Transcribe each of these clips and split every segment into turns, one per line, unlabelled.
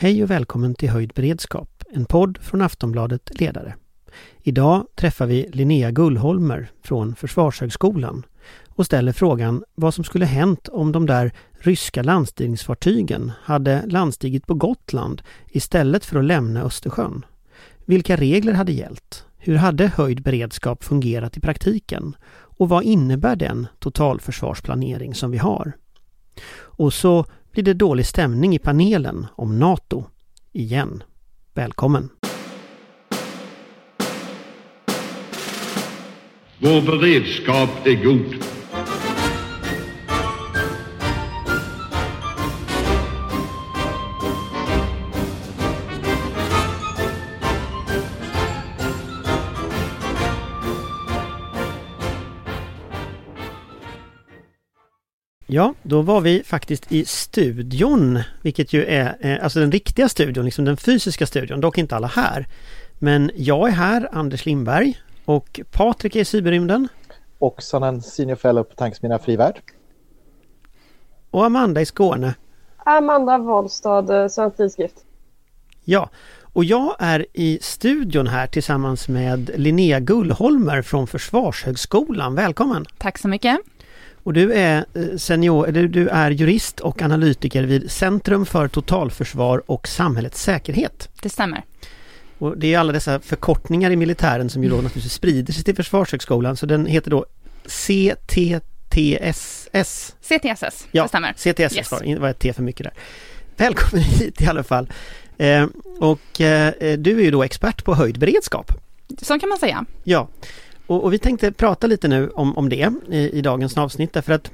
Hej och välkommen till Höjd beredskap, en podd från Aftonbladet Ledare. Idag träffar vi Linnea Gullholmer från Försvarshögskolan och ställer frågan vad som skulle hänt om de där ryska landstigningsfartygen hade landstigit på Gotland istället för att lämna Östersjön. Vilka regler hade gällt? Hur hade höjd beredskap fungerat i praktiken? Och vad innebär den totalförsvarsplanering som vi har? Och så blir det dålig stämning i panelen om NATO. Igen. Välkommen!
Vår beredskap är god.
Ja, då var vi faktiskt i studion, vilket ju är eh, alltså den riktiga studion, liksom den fysiska studion, dock inte alla här. Men jag är här, Anders Lindberg, och Patrik är i cyberrymden.
Och en senior fellow på Tankesmedjan Frivärd.
Och Amanda i Skåne.
Amanda Wollstad, eh, Svensk Tidskrift.
Ja, och jag är i studion här tillsammans med Linnea Gullholmer från Försvarshögskolan. Välkommen!
Tack så mycket!
Och du är eh, senior, eller du är jurist och analytiker vid Centrum för totalförsvar och samhällets säkerhet.
Det stämmer.
Och det är alla dessa förkortningar i militären som ju då naturligtvis sprider sig till Försvarshögskolan så den heter då CTTSS.
CTSS,
ja,
det stämmer.
CTSS
Yes.
var det var ett T för mycket där. Välkommen hit i alla fall. Eh, och eh, du är ju då expert på höjd beredskap.
Så kan man säga.
Ja, och, och vi tänkte prata lite nu om, om det i, i dagens avsnitt därför att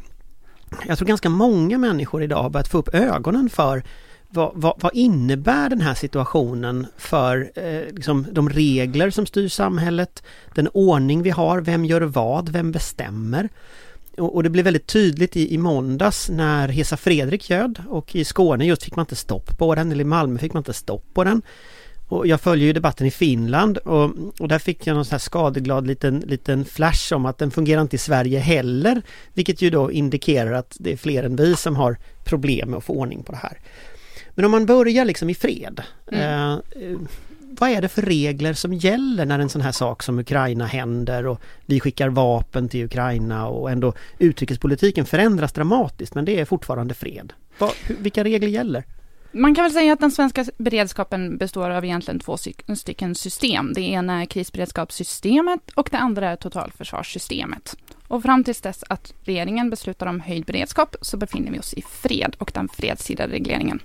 jag tror ganska många människor idag har börjat få upp ögonen för vad, vad, vad innebär den här situationen för eh, liksom de regler som styr samhället, den ordning vi har, vem gör vad, vem bestämmer? Och, och det blev väldigt tydligt i, i måndags när Hesa Fredrik göd och i Skåne just fick man inte stopp på den, eller i Malmö fick man inte stopp på den. Och jag följer ju debatten i Finland och, och där fick jag någon sån här skadeglad liten, liten flash om att den fungerar inte i Sverige heller. Vilket ju då indikerar att det är fler än vi som har problem med att få ordning på det här. Men om man börjar liksom i fred.
Mm.
Eh, vad är det för regler som gäller när en sån här sak som Ukraina händer och vi skickar vapen till Ukraina och ändå utrikespolitiken förändras dramatiskt men det är fortfarande fred. Vad, vilka regler gäller?
Man kan väl säga att den svenska beredskapen består av egentligen två stycken system. Det ena är krisberedskapssystemet och det andra är totalförsvarssystemet. Och fram tills dess att regeringen beslutar om höjd beredskap så befinner vi oss i fred och den fredstida regleringen.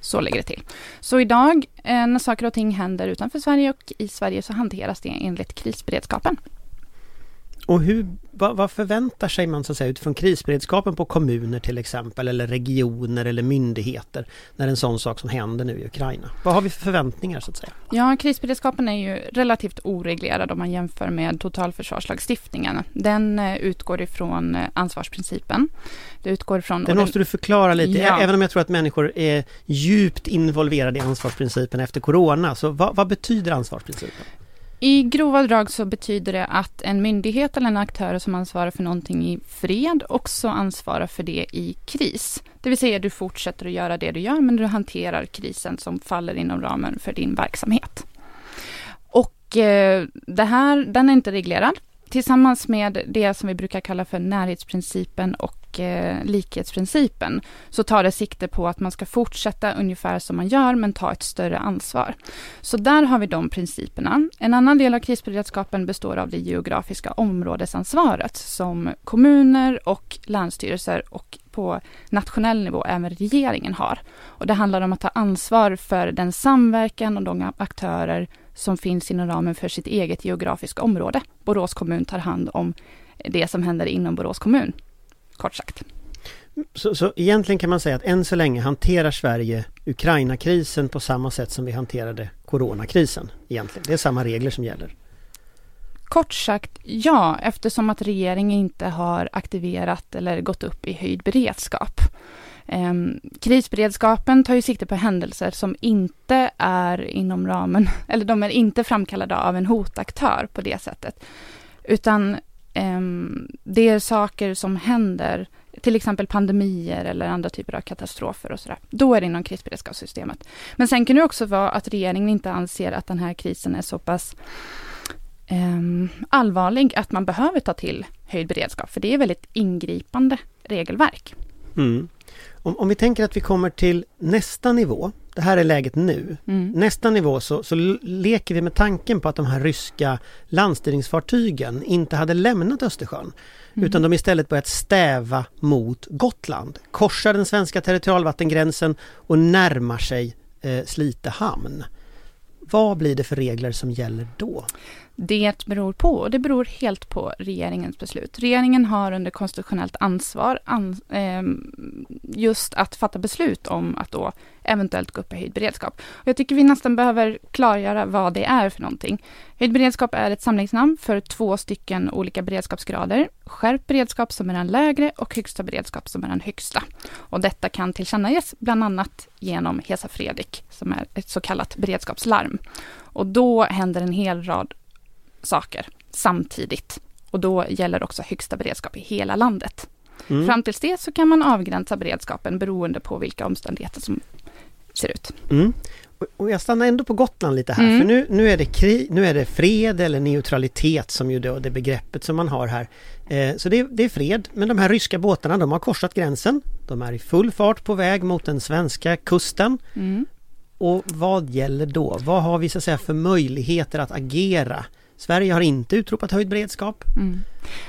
Så ligger det till. Så idag eh, när saker och ting händer utanför Sverige och i Sverige så hanteras det enligt krisberedskapen.
Och hur, vad, vad förväntar sig man så att säga utifrån krisberedskapen på kommuner till exempel eller regioner eller myndigheter när en sån sak som händer nu i Ukraina? Vad har vi för förväntningar så att säga?
Ja, krisberedskapen är ju relativt oreglerad om man jämför med totalförsvarslagstiftningen. Den eh, utgår ifrån eh, ansvarsprincipen. Det utgår ifrån...
Det måste du förklara lite,
Ja.
även om jag tror att människor är djupt involverade i ansvarsprincipen efter Corona. Så vad, vad betyder ansvarsprincipen?
I grova drag så betyder det att en myndighet eller en aktör som ansvarar för någonting i fred också ansvarar för det i kris. Det vill säga du fortsätter att göra det du gör men du hanterar krisen som faller inom ramen för din verksamhet. Och eh, det här, den är inte reglerad. Tillsammans med det som vi brukar kalla för närhetsprincipen och eh, likhetsprincipen så tar det sikte på att man ska fortsätta ungefär som man gör men ta ett större ansvar. Så där har vi de principerna. En annan del av krisberedskapen består av det geografiska områdesansvaret som kommuner och länsstyrelser och på nationell nivå även regeringen har. Och det handlar om att ta ansvar för den samverkan och de aktörer som finns inom ramen för sitt eget geografiska område. Borås kommun tar hand om det som händer inom Borås kommun, kort sagt.
Så, så egentligen kan man säga att än så länge hanterar Sverige Ukraina-krisen på samma sätt som vi hanterade Coronakrisen. Egentligen. Det är samma regler som gäller.
Kort sagt ja, eftersom att regeringen inte har aktiverat eller gått upp i höjd beredskap. Ehm, krisberedskapen tar ju sikte på händelser som inte är inom ramen, eller de är inte framkallade av en hotaktör på det sättet. Utan Ehm, det är saker som händer till exempel pandemier eller andra typer av katastrofer och sådär. Då är det inom krisberedskapssystemet. Men sen kan det också vara att regeringen inte anser att den här krisen är så pass ehm, allvarlig att man behöver ta till höjd beredskap, för det är väldigt ingripande regelverk.
Mm. Om, om, vi tänker att vi kommer till nästa nivå, det här är läget nu. Mm. Nästa nivå så, så leker vi med tanken på att de här ryska landstigningsfartygen inte hade lämnat Östersjön. Mm. Utan de istället börjat stäva mot Gotland, korsar den svenska territorialvattengränsen och närmar sig eh, Slite hamn. Vad blir det för regler som gäller då?
Det beror på, och det beror helt på regeringens beslut. Regeringen har under konstitutionellt ansvar an, eh, just att fatta beslut om att då eventuellt gå upp i höjd beredskap. Och jag tycker vi nästan behöver klargöra vad det är för någonting. Höjd beredskap är ett samlingsnamn för två stycken olika beredskapsgrader. Skärpt beredskap som är den lägre och högsta beredskap som är den högsta. Och detta kan tillkännages bland annat genom Hesa Fredrik som är ett så kallat beredskapslarm. Och då händer en hel rad saker samtidigt. Och då gäller också högsta beredskap i hela landet. Mm. Fram tills det så kan man avgränsa beredskapen beroende på vilka omständigheter som ser ut.
Mm. Och jag stannar ändå på Gotland lite här, mm. för nu, nu, är det krig, nu är det fred eller neutralitet som ju då det begreppet som man har här. Eh, så det, det, är fred, men de här ryska båtarna de har korsat gränsen. De är i full fart på väg mot den svenska kusten. Mm. Och vad gäller då? Vad har vi så att säga för möjligheter att agera? Sverige har inte utropat höjd beredskap. Mm.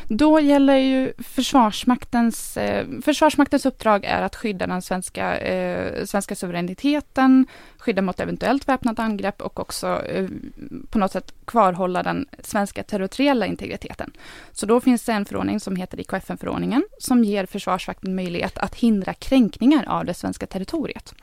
Då gäller ju Försvarsmaktens, eh, Försvarsmaktens uppdrag är att skydda den svenska, eh, svenska suveräniteten, skydda mot eventuellt väpnat angrepp och också eh, på något sätt kvarhålla den svenska territoriella integriteten. Så då finns det en förordning som heter IKFN-förordningen som ger Försvarsmakten möjlighet att hindra kränkningar av det svenska territoriet.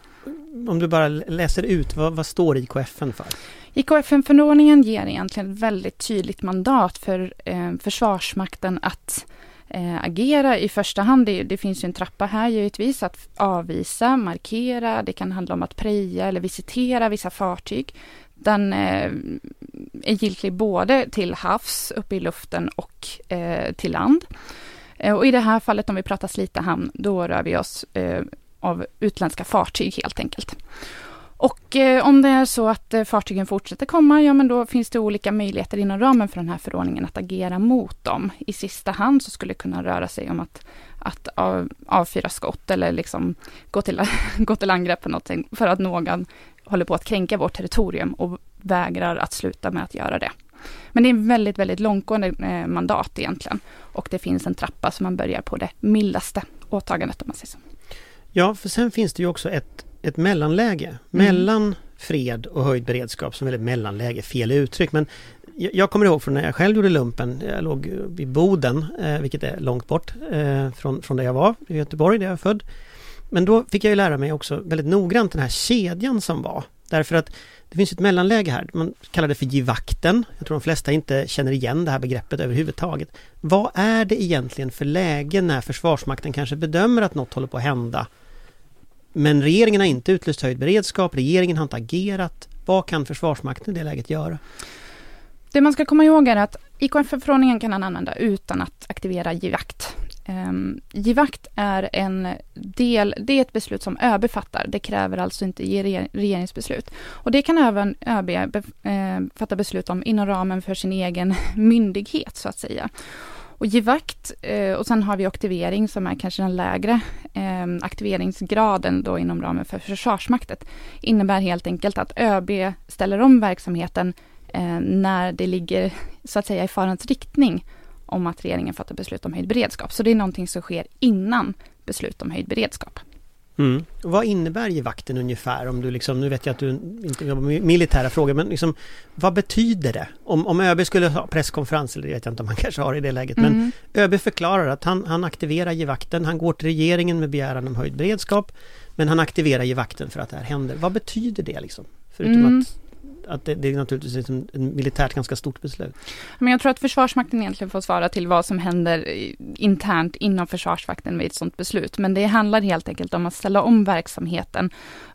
Om du bara läser ut, vad, vad står IKFN för?
IKFN-förordningen ger egentligen ett väldigt tydligt mandat för eh, Försvarsmakten att eh, agera i första hand. Det, det, finns ju en trappa här givetvis, att avvisa, markera, det kan handla om att preja eller visitera vissa fartyg. Den eh, är giltig både till havs, uppe i luften och eh, till land. Eh, och i det här fallet, om vi pratar Slite hamn, då rör vi oss eh, av utländska fartyg helt enkelt. Och eh, om det är så att eh, fartygen fortsätter komma, ja men då finns det olika möjligheter inom ramen för den här förordningen att agera mot dem. I sista hand så skulle det kunna röra sig om att, att av, avfyra skott eller liksom gå till, gå till angrepp på någonting för att någon håller på att kränka vårt territorium och vägrar att sluta med att göra det. Men det är väldigt, väldigt långtgående eh, mandat egentligen. Och det finns en trappa som man börjar på det mildaste åtagandet om man säger så.
Ja, för sen finns det ju också ett ett mellanläge mm. mellan fred och höjd beredskap som är ett mellanläge, fel uttryck men jag kommer ihåg från när jag själv gjorde lumpen, jag låg i Boden, eh, vilket är långt bort eh, från, från där jag var, i Göteborg där jag är född. Men då fick jag ju lära mig också väldigt noggrant den här kedjan som var. Därför att det finns ett mellanläge här, man kallar det för givakten. Jag tror de flesta inte känner igen det här begreppet överhuvudtaget. Vad är det egentligen för läge när Försvarsmakten kanske bedömer att något håller på att hända men regeringen har inte utlyst höjd beredskap, regeringen har inte agerat. Vad kan Försvarsmakten i det läget göra?
Det man ska komma ihåg är att IKFF-förordningen kan man använda utan att aktivera givakt. Um, givakt är en del, det är ett beslut som ÖB fattar. Det kräver alltså inte regeringsbeslut. Och det kan även ÖB be, eh, fatta beslut om inom ramen för sin egen myndighet så att säga. Och givakt eh, och sen har vi aktivering som är kanske den lägre eh, aktiveringsgraden då inom ramen för Försvarsmakten. Innebär helt enkelt att ÖB ställer om verksamheten eh, när det ligger så att säga i farans riktning om att regeringen fattar beslut om höjd beredskap. Så det är någonting som sker innan beslut om höjd beredskap.
Mm. Vad innebär givakten ungefär? Om du liksom, nu vet jag att du inte jobbar med militära frågor, men liksom, vad betyder det? Om, om ÖB skulle ha presskonferens, eller det vet jag inte om man kanske har i det läget, mm. men ÖB förklarar att han, han aktiverar givakten, han går till regeringen med begäran om höjd beredskap, men han aktiverar givakten för att det här händer. Vad betyder det liksom? Förutom mm. att att det, det är naturligtvis ett militärt ganska stort beslut.
Men jag tror att Försvarsmakten egentligen får svara till vad som händer internt inom Försvarsmakten vid ett sådant beslut. Men det handlar helt enkelt om att ställa om verksamheten,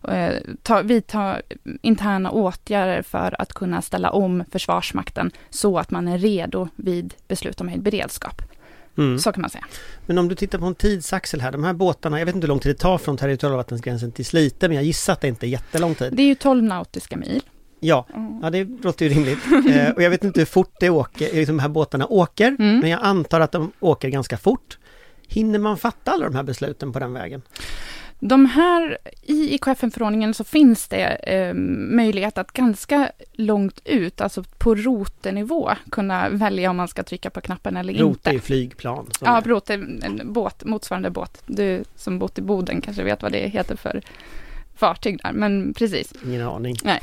eh, ta, vidta interna åtgärder för att kunna ställa om Försvarsmakten så att man är redo vid beslut om höjd beredskap.
Mm.
Så kan man säga.
Men om du tittar på en tidsaxel här, de här båtarna, jag vet inte hur lång tid det tar från territorialvattensgränsen till Slite, men jag gissar att det inte är jättelång tid.
Det är ju 12 nautiska mil.
Ja,
Mm.
ja det låter ju rimligt. eh, och jag vet inte hur fort det åker, liksom de här båtarna åker,
Mm.
men jag antar att de åker ganska fort. Hinner man fatta alla de här besluten på den vägen?
De här, i IKFN-förordningen så finns det eh, möjlighet att ganska långt ut, alltså på rotenivå, kunna välja om man ska trycka på knappen eller
Rot
inte.
är ju flygplan.
Ja,
är-
är en båt, motsvarande båt. Du som bott i Boden kanske vet vad det heter för fartyg där, men precis.
Ingen aning.
Nej,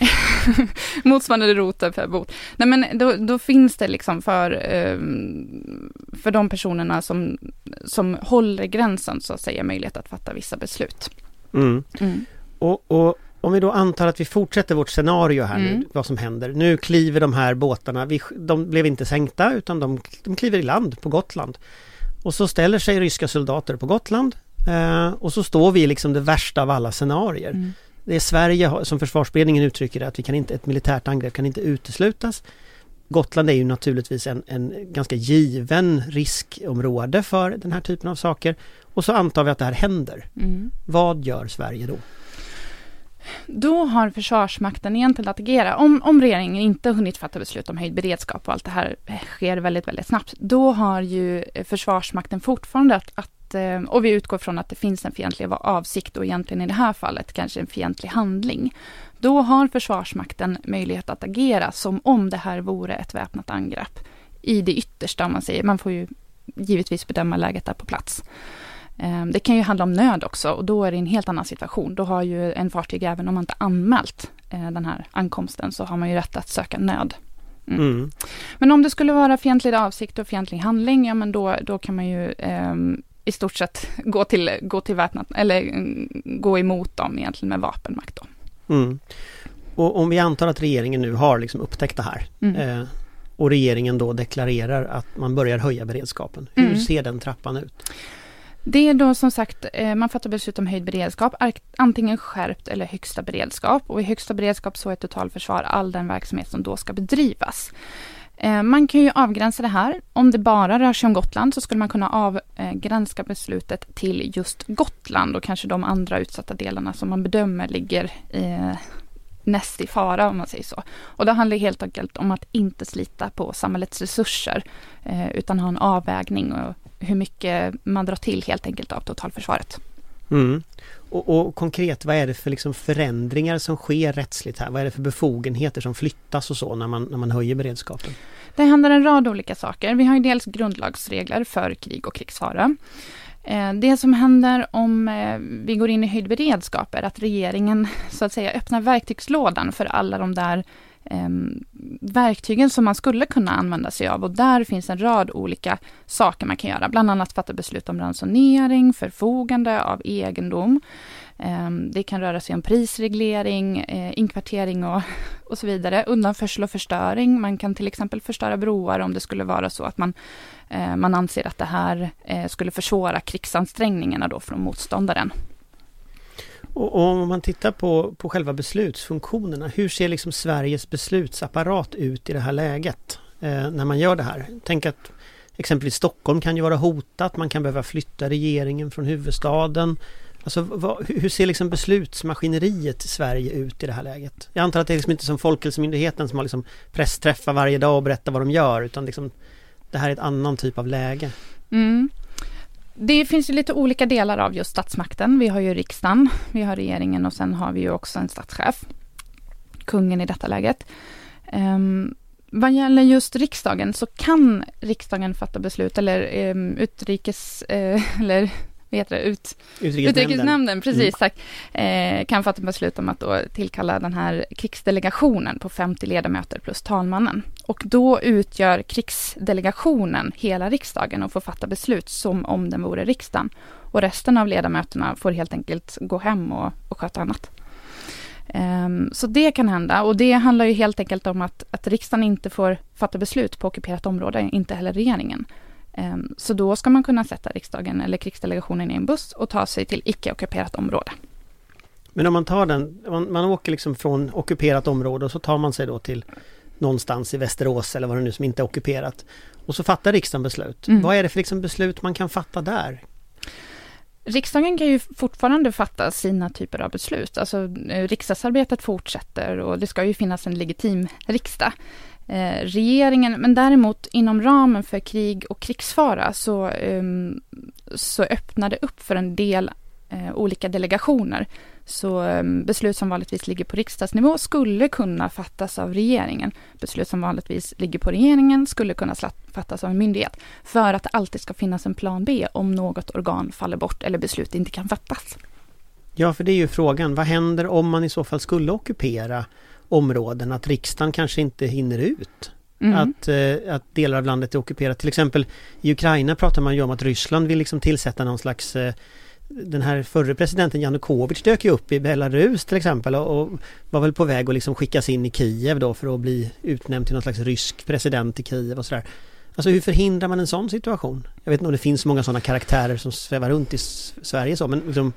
motsvarande roten för bot. Nej men då, då finns det liksom för, ehm, för de personerna som, som håller gränsen så att säga möjlighet att fatta vissa beslut.
Mm.
Mm.
Och, och om vi då antar att vi fortsätter vårt scenario här nu,
Mm.
vad som händer. Nu kliver de här båtarna, vi, de blev inte sänkta utan de, de kliver i land på Gotland. Och så ställer sig ryska soldater på Gotland eh, och så står vi i liksom det värsta av alla scenarier.
Mm.
Det är Sverige, som försvarsberedningen uttrycker det, att vi kan inte, ett militärt angrepp kan inte uteslutas. Gotland är ju naturligtvis en, en ganska given riskområde för den här typen av saker. Och så antar vi att det här händer.
Mm.
Vad gör Sverige då?
Då har Försvarsmakten egentligen att agera. Om, om regeringen inte hunnit fatta beslut om höjd beredskap och allt det här eh, sker väldigt, väldigt snabbt, då har ju eh, Försvarsmakten fortfarande att, att eh, och vi utgår från att det finns en fientlig avsikt och egentligen i det här fallet kanske en fientlig handling. Då har Försvarsmakten möjlighet att agera som om det här vore ett väpnat angrepp. I det yttersta om man säger, man får ju givetvis bedöma läget där på plats. Eh, Det kan ju handla om nöd också och då är det en helt annan situation. Då har ju en fartyg, även om man inte anmält eh, den här ankomsten, så har man ju rätt att söka nöd. Mm.
Mm.
Men om det skulle vara fientlig avsikt och fientlig handling, ja men då, då kan man ju ehm, i stort sett gå till, gå till väpnat, eller mm, gå emot dem egentligen med vapenmakt då.
Mm. Och om vi antar att regeringen nu har liksom upptäckt det här
Mm.
eh, och regeringen då deklarerar att man börjar höja beredskapen. Hur
Mm.
ser den trappan ut?
Det är då som sagt, eh, man fattar beslut om höjd beredskap, antingen skärpt eller högsta beredskap. Och i högsta beredskap så är totalförsvar all den verksamhet som då ska bedrivas. Eh, man kan ju avgränsa det här. Om det bara rör sig om Gotland så skulle man kunna avgränsa eh, beslutet till just Gotland och kanske de andra utsatta delarna som man bedömer ligger eh, näst i fara om man säger så. Och det handlar helt enkelt om att inte slita på samhällets resurser eh, utan ha en avvägning och hur mycket man drar till helt enkelt av totalförsvaret.
Mm. Och, och konkret, vad är det för liksom förändringar som sker rättsligt här? Vad är det för befogenheter som flyttas och så när man, när man höjer beredskapen?
Det händer en rad olika saker. Vi har ju dels grundlagsregler för krig och krigsfara. Eh, Det som händer om eh, vi går in i höjd beredskap är att regeringen så att säga öppnar verktygslådan för alla de där Ehm, verktygen som man skulle kunna använda sig av och där finns en rad olika saker man kan göra. Bland annat fatta beslut om ransonering, förfogande av egendom. Eh, Det kan röra sig om prisreglering, eh, inkvartering och, och så vidare. Undanförsel och förstöring. Man kan till exempel förstöra broar om det skulle vara så att man, eh, man anser att det här eh, skulle försvåra krigsansträngningarna då från motståndaren.
Och, och om man tittar på, på själva beslutsfunktionerna, hur ser liksom Sveriges beslutsapparat ut i det här läget? Eh, när man gör det här. Tänk att exempelvis Stockholm kan ju vara hotat, man kan behöva flytta regeringen från huvudstaden. Alltså vad, hur ser liksom beslutsmaskineriet i Sverige ut i det här läget? Jag antar att det är liksom inte som Folkhälsomyndigheten som har liksom pressträffar varje dag och berättar vad de gör utan liksom det här är ett annan typ av läge.
Mm. Det finns ju lite olika delar av just statsmakten. Vi har ju riksdagen, vi har regeringen och sen har vi ju också en statschef. Kungen i detta läget. Um, vad gäller just riksdagen så kan riksdagen fatta beslut eller um, utrikes, uh, eller vad heter det, ut,
Utrikesnämnden.
Utrikesnämnden, precis tack, eh, kan fatta beslut om att då tillkalla den här krigsdelegationen på 50 ledamöter plus talmannen. Och då utgör krigsdelegationen hela riksdagen och får fatta beslut som om den vore riksdagen. Och resten av ledamöterna får helt enkelt gå hem och, och sköta annat. Ehm, så det kan hända och det handlar ju helt enkelt om att, att riksdagen inte får fatta beslut på ockuperat område, inte heller regeringen. Ehm, Så då ska man kunna sätta riksdagen eller krigsdelegationen i en buss och ta sig till icke-ockuperat område.
Men om man tar den, man, man åker liksom från ockuperat område och så tar man sig då till någonstans i Västerås eller vad det nu som inte är ockuperat. Och så fattar riksdagen beslut.
Mm.
Vad är det för liksom beslut man kan fatta där?
Riksdagen kan ju fortfarande fatta sina typer av beslut. Alltså eh, riksdagsarbetet fortsätter och det ska ju finnas en legitim riksdag. Eh, regeringen, men däremot inom ramen för krig och krigsfara så, eh, så öppnar det upp för en del eh, olika delegationer. Så ehm, beslut som vanligtvis ligger på riksdagsnivå skulle kunna fattas av regeringen. Beslut som vanligtvis ligger på regeringen skulle kunna fattas av en myndighet. För att det alltid ska finnas en plan B om något organ faller bort eller beslut inte kan fattas.
Ja, för det är ju frågan. Vad händer om man i så fall skulle ockupera områden? Att riksdagen kanske inte hinner ut?
Mm.
Att, eh, att delar av landet är ockuperat. Till exempel i Ukraina pratar man ju om att Ryssland vill liksom tillsätta någon slags eh, den här förre presidenten Janukovyč dök ju upp i Belarus till exempel och, och var väl på väg att liksom skickas in i Kiev då för att bli utnämnd till någon slags rysk president i Kiev och sådär. Alltså hur förhindrar man en sån situation? Jag vet inte om det finns många sådana karaktärer som svävar runt i Sverige så men liksom,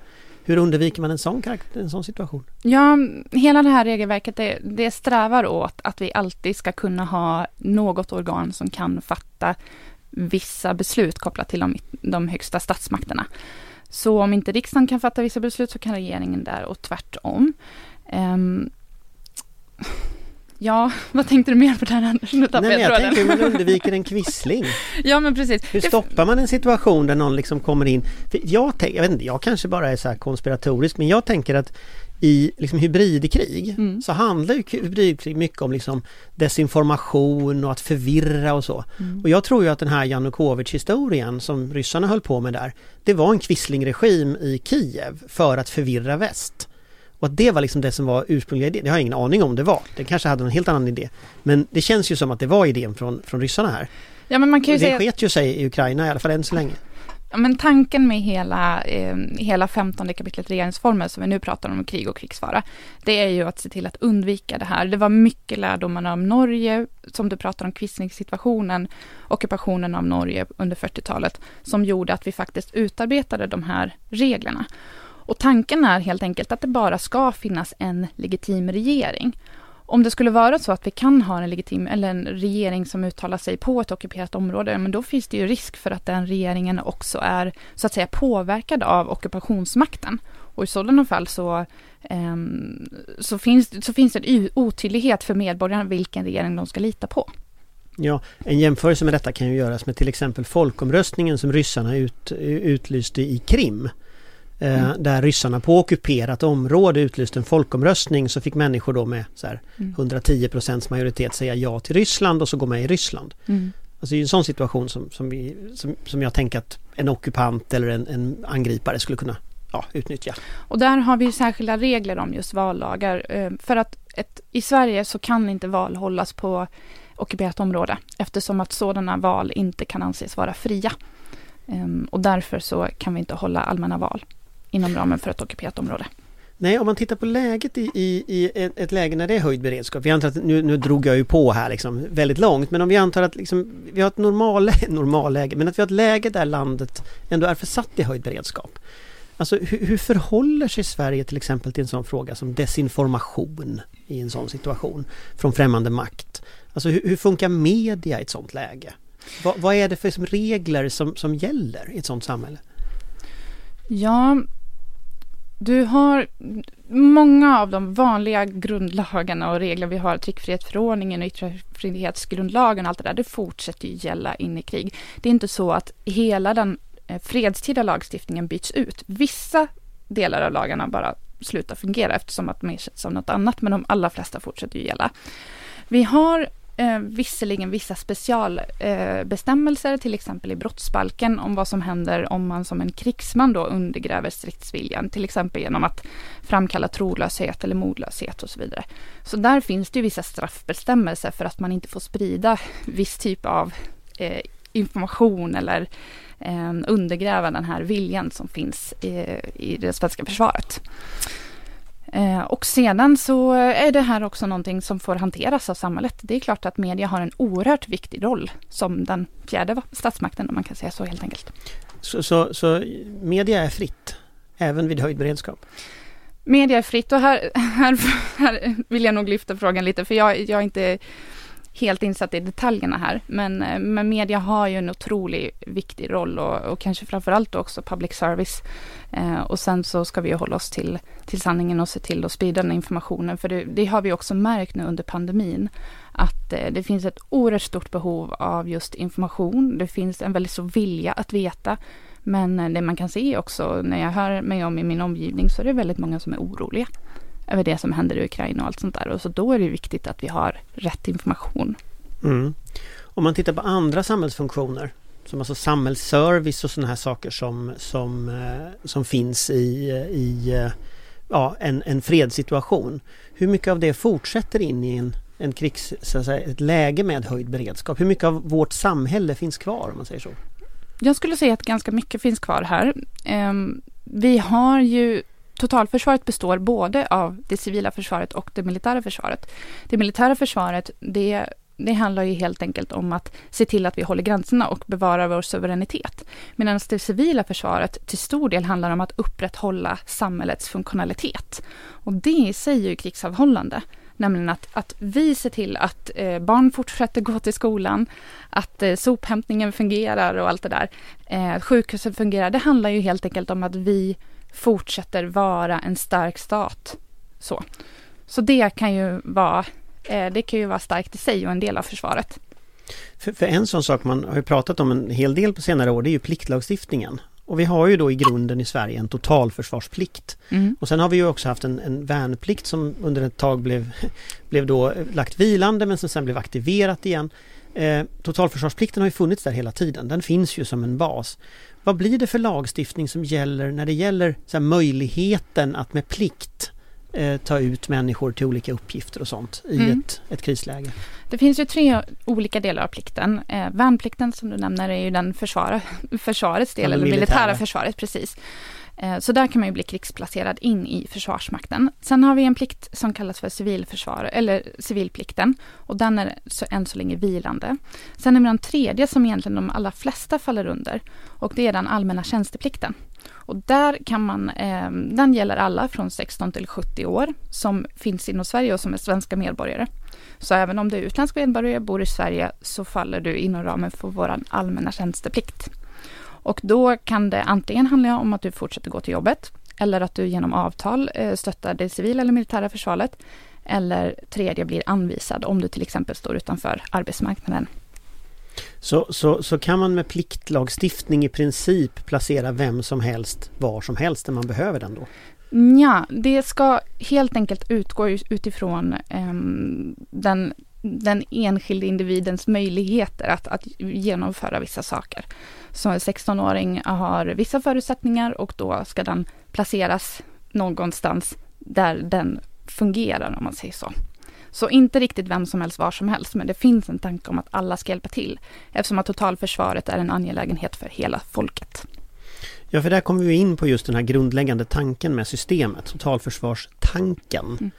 hur undviker man en sån, karaktär, en sån situation?
Ja, hela det här regelverket det, det strävar åt att vi alltid ska kunna ha något organ som kan fatta vissa beslut kopplat till de, de högsta statsmakterna. Så om inte riksdagen kan fatta vissa beslut så kan regeringen där och tvärtom. Um, ja, vad tänkte du mer på den Anders? Nu tappade
Nej, men
jag
tänker hur man undviker en kvissling.
Ja, men precis.
Hur stoppar man en situation där någon liksom kommer in? För jag, tänk, jag vet inte, jag kanske bara är så här konspiratorisk men jag tänker att i liksom hybridkrig
Mm.
så handlar ju hybridkrig mycket om liksom desinformation och att förvirra och så.
Mm.
Och jag tror ju att den här Janukovyč-historien som ryssarna höll på med där det var en quislingregim i Kiev för att förvirra väst. Och att det var liksom det som var ursprungliga idén. Det har jag ingen aning om det var. Det kanske hade en helt annan idé. Men det känns ju som att det var idén från, från ryssarna här.
Ja, men man kan ju
det
säga...
sket ju sig i Ukraina i alla fall än så länge.
Ja, men tanken med hela, eh, hela 15 kapitlet regeringsformen som vi nu pratar om krig och krigsfara, det är ju att se till att undvika det här. Det var mycket lärdomar om Norge, som du pratar om quisling-situationen, ockupationen av Norge under 40-talet, som gjorde att vi faktiskt utarbetade de här reglerna. Och tanken är helt enkelt att det bara ska finnas en legitim regering. Om det skulle vara så att vi kan ha en legitim, eller en regering som uttalar sig på ett ockuperat område, men då finns det ju risk för att den regeringen också är så att säga påverkad av ockupationsmakten. Och i sådana fall så, eh, så, finns, så finns det en otydlighet för medborgarna vilken regering de ska lita på.
Ja, en jämförelse med detta kan ju göras med till exempel folkomröstningen som ryssarna ut, utlyste i Krim. Eh,
Mm.
Där ryssarna på ockuperat område utlyste en folkomröstning så fick människor då med så här,
Mm.
110 procents majoritet säga ja till Ryssland och så gå med i Ryssland. Alltså det är en sån situation som, som, vi, som, som jag tänker att en ockupant eller en, en angripare skulle kunna ja, utnyttja.
Och där har vi särskilda regler om just vallagar. eh, För att ett, i Sverige så kan inte val hållas på ockuperat område eftersom att sådana val inte kan anses vara fria. Ehm, Och därför så kan vi inte hålla allmänna val inom ramen för ett ockuperat område.
Nej, om man tittar på läget i, i, i ett, ett läge när det är höjd beredskap. Vi antar att, nu, nu drog jag ju på här liksom väldigt långt, men om vi antar att liksom, vi har ett normalläge, normalläge, men att vi har ett läge där landet ändå är försatt i höjd beredskap. Alltså hur, hur förhåller sig Sverige till exempel till en sån fråga som desinformation i en sån situation från främmande makt? Alltså hur, hur funkar media i ett sånt läge? Vad, vad är det för som regler som, som gäller i ett sånt samhälle?
Ja, du har många av de vanliga grundlagarna och regler vi har, tryckfrihetsförordningen och yttrandefrihetsgrundlagen och allt det där, det fortsätter ju gälla in i krig. Det är inte så att hela den eh, fredstida lagstiftningen byts ut. Vissa delar av lagarna bara slutar fungera eftersom att de ersätts av något annat, men de allra flesta fortsätter ju gälla. Vi har eh, visserligen vissa specialbestämmelser, eh, till exempel i brottsbalken, om vad som händer om man som en krigsman då undergräver stridsviljan, till exempel genom att framkalla trolöshet eller modlöshet och så vidare. Så där finns det ju vissa straffbestämmelser för att man inte får sprida viss typ av eh, information eller eh, undergräva den här viljan som finns i, i det svenska försvaret. Eh, och sedan så är det här också någonting som får hanteras av samhället. Det är klart att media har en oerhört viktig roll som den fjärde statsmakten, om man kan säga så helt enkelt.
Så, så, så media är fritt, även vid höjd beredskap?
Media är fritt och här, här, här vill jag nog lyfta frågan lite, för jag, jag är inte helt insatt i detaljerna här. Men, eh, men media har ju en otroligt viktig roll och, och kanske framförallt också public service. Eh, och sen så ska vi ju hålla oss till, till sanningen och se till att sprida den informationen. För det, det har vi också märkt nu under pandemin. Att eh, det finns ett oerhört stort behov av just information. Det finns en väldigt stor vilja att veta. Men eh, det man kan se också när jag hör mig om i min omgivning så är det väldigt många som är oroliga över det som händer i Ukraina och allt sånt där. Och så då är det viktigt att vi har rätt information.
Mm. Om man tittar på andra samhällsfunktioner som alltså samhällsservice och sådana här saker som, som, eh, som finns i, i eh, ja, en, en fredssituation. Hur mycket av det fortsätter in i en, en krigs, så säga, ett läge med höjd beredskap? Hur mycket av vårt samhälle finns kvar om man säger så?
Jag skulle säga att ganska mycket finns kvar här. Ehm, vi har ju Totalförsvaret består både av det civila försvaret och det militära försvaret. Det militära försvaret, det, det handlar ju helt enkelt om att se till att vi håller gränserna och bevarar vår suveränitet. Medan det civila försvaret till stor del handlar om att upprätthålla samhällets funktionalitet. Och det i sig är ju krigsavhållande. Nämligen att, att vi ser till att eh, barn fortsätter gå till skolan, att eh, sophämtningen fungerar och allt det där. Eh, sjukhuset fungerar. Det handlar ju helt enkelt om att vi fortsätter vara en stark stat. Så, så det kan ju vara eh, det kan ju vara starkt i sig och en del av försvaret.
För, för, en sån sak man har ju pratat om en hel del på senare år, det är ju pliktlagstiftningen. Och vi har ju då i grunden i Sverige en totalförsvarsplikt. Mm. Och sen har vi ju också haft en, en värnplikt som under ett tag blev, blev då lagt vilande men som sen blev aktiverat igen. Eh, totalförsvarsplikten har ju funnits där hela tiden, den finns ju som en bas. Vad blir det för lagstiftning som gäller när det gäller så här, möjligheten att med plikt eh, ta ut människor till olika uppgifter och sånt i mm. ett, ett krisläge?
Det finns ju tre olika delar av plikten. Eh, värnplikten som du nämner är ju den försvara, försvarets del, eller militära. militära försvaret, precis. Eh, så där kan man ju bli krigsplacerad in i Försvarsmakten. Sen har vi en plikt som kallas för civilförsvar, eller civilplikten. Och den är så, än så länge vilande. Sen har vi den tredje som egentligen de allra flesta faller under. Och det är den allmänna tjänsteplikten. Och där kan man, eh, den gäller alla från 16 till 70 år som finns inom Sverige och som är svenska medborgare. Så även om du är utländsk medborgare och bor i Sverige så faller du inom ramen för vår allmänna tjänsteplikt. Och då kan det antingen handla om att du fortsätter gå till jobbet eller att du genom avtal eh, stöttar det civila eller militära försvaret. Eller tredje blir anvisad om du till exempel står utanför arbetsmarknaden.
Så, så, så kan man med pliktlagstiftning i princip placera vem som helst var som helst när man behöver den då?
Ja, det ska helt enkelt utgå utifrån um, den, den enskilde individens möjligheter att, att genomföra vissa saker. Så en 16-åring har vissa förutsättningar och då ska den placeras någonstans där den fungerar om man säger så. Så inte riktigt vem som helst var som helst, men det finns en tanke om att alla ska hjälpa till eftersom att totalförsvaret är en angelägenhet för hela folket.
Ja, för där kommer vi in på just den här grundläggande tanken med systemet, totalförsvarstanken. Mm.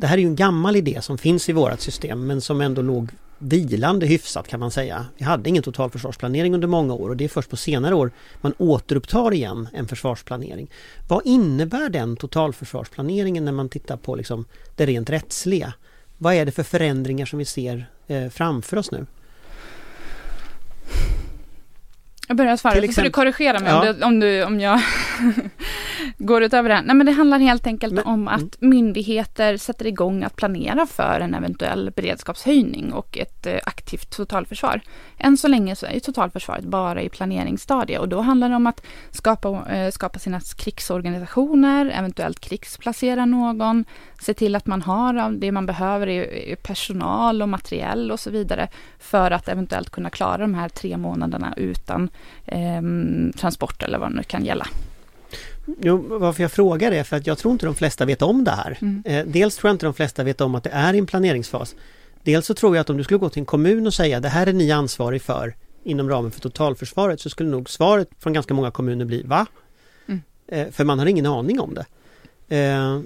Det här är ju en gammal idé som finns i vårt system men som ändå låg vilande hyfsat kan man säga. Vi hade ingen totalförsvarsplanering under många år och det är först på senare år man återupptar igen en försvarsplanering. Vad innebär den totalförsvarsplaneringen när man tittar på liksom det rent rättsliga? Vad är det för förändringar som vi ser eh, framför oss nu?
Jag börjar svara, så får du korrigera mig ja. om, du, om, du, om jag går utöver det här. Nej men det handlar helt enkelt men, om att mm. myndigheter sätter igång att planera för en eventuell beredskapshöjning och ett eh, aktivt totalförsvar. Än så länge så är ju totalförsvaret bara i planeringsstadiet och då handlar det om att skapa, eh, skapa sina krigsorganisationer, eventuellt krigsplacera någon, se till att man har det man behöver i personal och materiell och så vidare för att eventuellt kunna klara de här tre månaderna utan eh, transport eller vad det nu kan gälla.
Jo, varför jag frågar är för att jag tror inte de flesta vet om det här. Mm. Eh, dels tror jag inte de flesta vet om att det är i en planeringsfas. Dels så tror jag att om du skulle gå till en kommun och säga det här är ni ansvarig för inom ramen för totalförsvaret så skulle nog svaret från ganska många kommuner bli va? Mm. Eh, för man har ingen aning om det. Eh,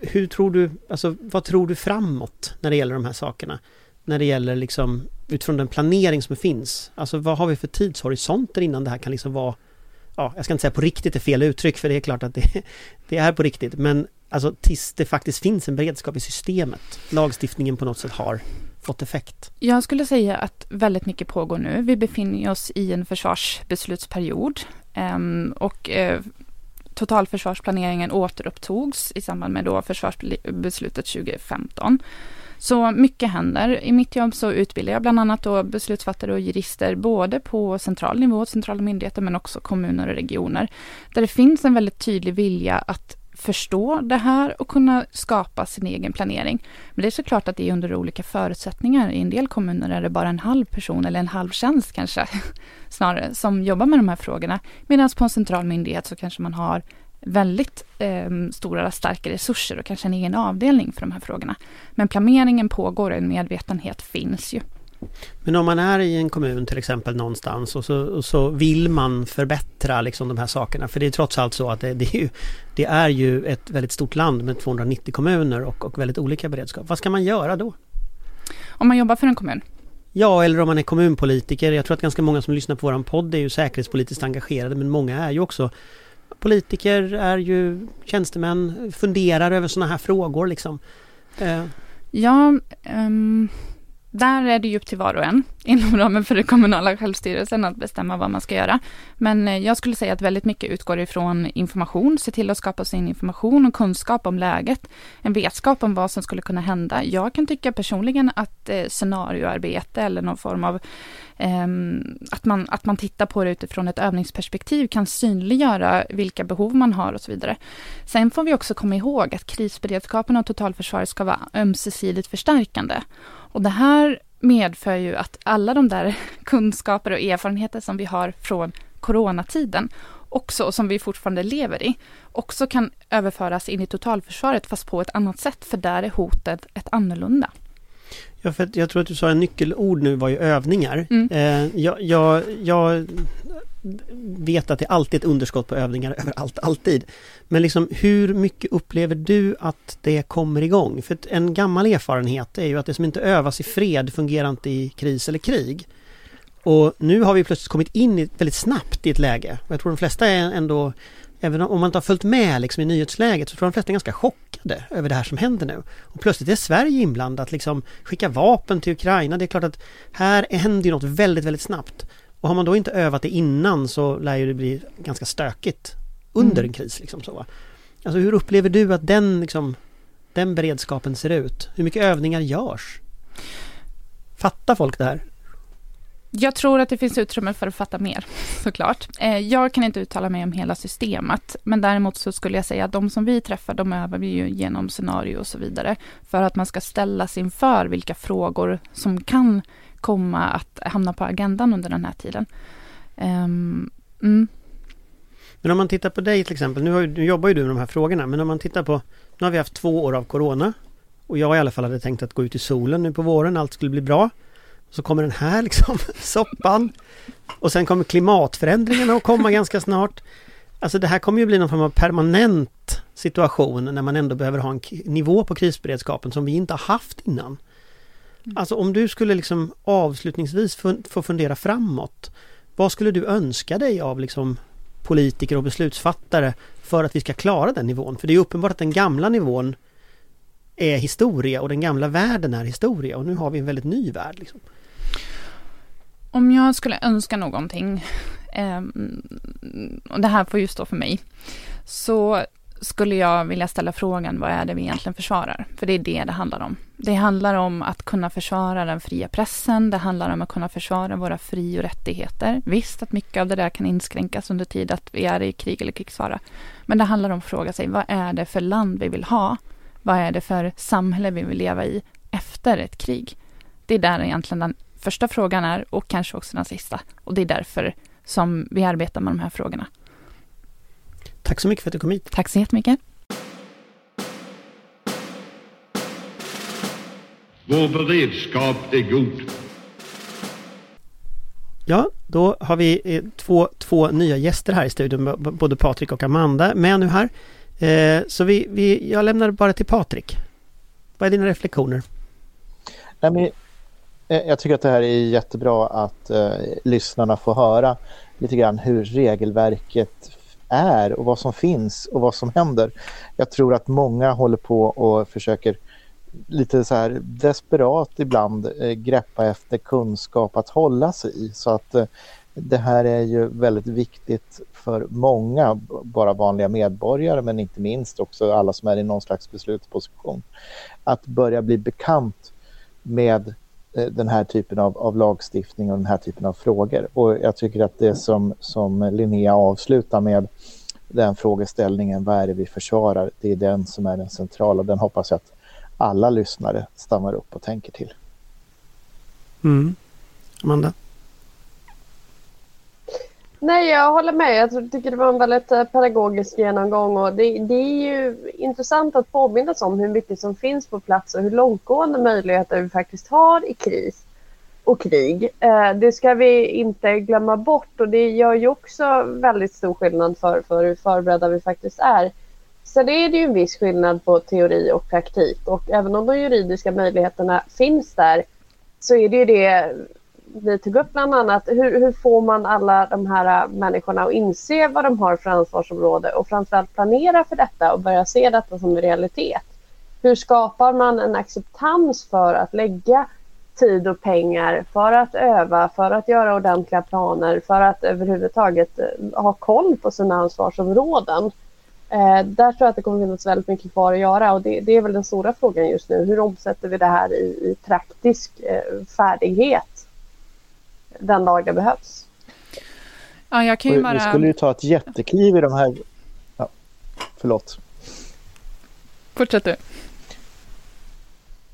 hur tror du, alltså vad tror du framåt när det gäller de här sakerna? När det gäller liksom utifrån den planering som finns. Alltså vad har vi för tidshorisonter innan det här kan liksom vara ja, jag ska inte säga på riktigt är fel uttryck för det är klart att det, det är på riktigt men alltså tills det faktiskt finns en beredskap i systemet. Lagstiftningen på något sätt har fått effekt?
Jag skulle säga att väldigt mycket pågår nu. Vi befinner oss i en försvarsbeslutsperiod ehm, och eh, totalförsvarsplaneringen återupptogs i samband med då försvarsbeslutet 2015. Så mycket händer. I mitt jobb så utbildar jag bland annat då beslutsfattare och jurister både på central nivå, centrala myndigheter men också kommuner och regioner. Där det finns en väldigt tydlig vilja att förstå det här och kunna skapa sin egen planering. Men det är såklart att det är under olika förutsättningar. I en del kommuner är det bara en halv person eller en halv tjänst kanske snarare som jobbar med de här frågorna. Medan på en central myndighet så kanske man har väldigt eh, stora, starka resurser och kanske en egen avdelning för de här frågorna. Men planeringen pågår och en medvetenhet finns ju.
Men om man är i en kommun till exempel någonstans och så, och så vill man förbättra liksom de här sakerna. För det är trots allt så att det, det, är, ju, det är ju ett väldigt stort land med 290 kommuner och, och väldigt olika beredskap. Vad ska man göra då?
Om man jobbar för en kommun?
Ja, eller om man är kommunpolitiker. Jag tror att ganska många som lyssnar på våran podd är ju säkerhetspolitiskt engagerade men många är ju också politiker, är ju tjänstemän, funderar över sådana här frågor liksom.
Eh. Ja, um, där är det ju upp till var och en inom ramen för den kommunala självstyrelsen att bestämma vad man ska göra. Men eh, jag skulle säga att väldigt mycket utgår ifrån information, se till att skapa sin information och kunskap om läget, en vetskap om vad som skulle kunna hända. Jag kan tycka personligen att eh, scenarioarbete eller någon form av eh, att, man, att man tittar på det utifrån ett övningsperspektiv kan synliggöra vilka behov man har och så vidare. Sen får vi också komma ihåg att krisberedskapen och totalförsvaret ska vara ömsesidigt förstärkande. Och det här medför ju att alla de där kunskaper och erfarenheter som vi har från coronatiden också, och som vi fortfarande lever i, också kan överföras in i totalförsvaret fast på ett annat sätt, för där är hotet ett annorlunda.
Ja, för jag tror att du sa en nyckelord nu var ju övningar. Mm. Eh, jag, jag, jag, vet att det alltid är ett underskott på övningar överallt, alltid. Men liksom hur mycket upplever du att det kommer igång? För en gammal erfarenhet är ju att det som inte övas i fred fungerar inte i kris eller krig. Och nu har vi plötsligt kommit in i, väldigt snabbt i ett läge. Och jag tror de flesta är ändå, även om man inte har följt med liksom i nyhetsläget, så tror jag de flesta är ganska chockade över det här som händer nu. Och plötsligt är Sverige inblandat, liksom skicka vapen till Ukraina. Det är klart att här händer ju något väldigt, väldigt snabbt. Och har man då inte övat det innan så lär ju det bli ganska stökigt under mm. en kris. Liksom så. Alltså hur upplever du att den, liksom, den beredskapen ser ut? Hur mycket övningar görs? Fattar folk det här?
Jag tror att det finns utrymme för att fatta mer, såklart. Eh, jag kan inte uttala mig om hela systemet, men däremot så skulle jag säga att de som vi träffar, de övar vi ju genom scenario och så vidare, för att man ska ställas inför vilka frågor som kan komma att hamna på agendan under den här tiden. Ehm,
mm. Men om man tittar på dig till exempel, nu, har, nu jobbar ju du med de här frågorna, men om man tittar på, nu har vi haft två år av Corona och jag i alla fall hade tänkt att gå ut i solen nu på våren, allt skulle bli bra. Så kommer den här liksom, soppan. Och sen kommer klimatförändringarna att komma ganska snart. Alltså det här kommer ju bli någon form av permanent situation när man ändå behöver ha en nivå på krisberedskapen som vi inte har haft innan. Mm. Alltså om du skulle liksom avslutningsvis få fundera framåt. Vad skulle du önska dig av liksom politiker och beslutsfattare för att vi ska klara den nivån? För det är uppenbart att den gamla nivån är historia och den gamla världen är historia och nu har vi en väldigt ny värld. Liksom.
Om jag skulle önska någonting, eh, och det här får ju stå för mig, så skulle jag vilja ställa frågan vad är det vi egentligen försvarar? För det är det det handlar om. Det handlar om att kunna försvara den fria pressen, det handlar om att kunna försvara våra fri och rättigheter. Visst att mycket av det där kan inskränkas under tid att vi är i krig eller krigsfara. Men det handlar om att fråga sig, vad är det för land vi vill ha? Vad är det för samhälle vi vill leva i efter ett krig? Det är där egentligen den första frågan är och kanske också den sista. Och det är därför som vi arbetar med de här frågorna.
Tack så mycket för att du kom hit.
Tack så jättemycket.
Vår beredskap är god.
Ja, då har vi eh, två, två nya gäster här i studion, både Patrik och Amanda med nu här. Eh, så vi, vi, jag lämnar bara till Patrik. Vad är dina reflektioner?
Nej, men, Eh, jag tycker att det här är jättebra att eh, lyssnarna får höra lite grann hur regelverket är och vad som finns och vad som händer. Jag tror att många håller på och försöker lite så här desperat ibland eh, greppa efter kunskap att hålla sig i. Så att eh, det här är ju väldigt viktigt för många, bara vanliga medborgare men inte minst också alla som är i någon slags beslutsposition. Att börja bli bekant med Eh, den här typen av, av, lagstiftning och den här typen av frågor. Och jag tycker att det som, som Linnea avslutar med den frågeställningen, vad är det vi försvarar? Det är den som är den centrala. Den hoppas jag att alla lyssnare stannar upp och tänker till.
Mm. Amanda?
Nej, jag håller med. Jag tycker det var en väldigt eh, pedagogisk genomgång och det, det är ju intressant att påminnas om hur mycket som finns på plats och hur långtgående möjligheter vi faktiskt har i kris och krig. Eh, det ska vi inte glömma bort och det gör ju också väldigt stor skillnad för, för hur förberedda vi faktiskt är. Sen är det ju en viss skillnad på teori och praktik och även om de juridiska möjligheterna finns där så är det ju det vi tog upp bland annat. Hur, hur får man alla de här äh, människorna att inse vad de har för ansvarsområde och framförallt planera för detta och börja se detta som en realitet. Hur skapar man en acceptans för att lägga tid och pengar för att öva, för att göra ordentliga planer, för att överhuvudtaget äh, ha koll på sina ansvarsområden. Eh, där tror jag att det kommer finnas väldigt mycket kvar att göra och det, det, är väl den stora frågan just nu. Hur omsätter vi det här i, i praktisk eh, färdighet den dag det behövs?
Ja, jag kan ju bara...
Vi skulle ju ta ett jättekliv i de här... Ja, förlåt.
Fortsätt du.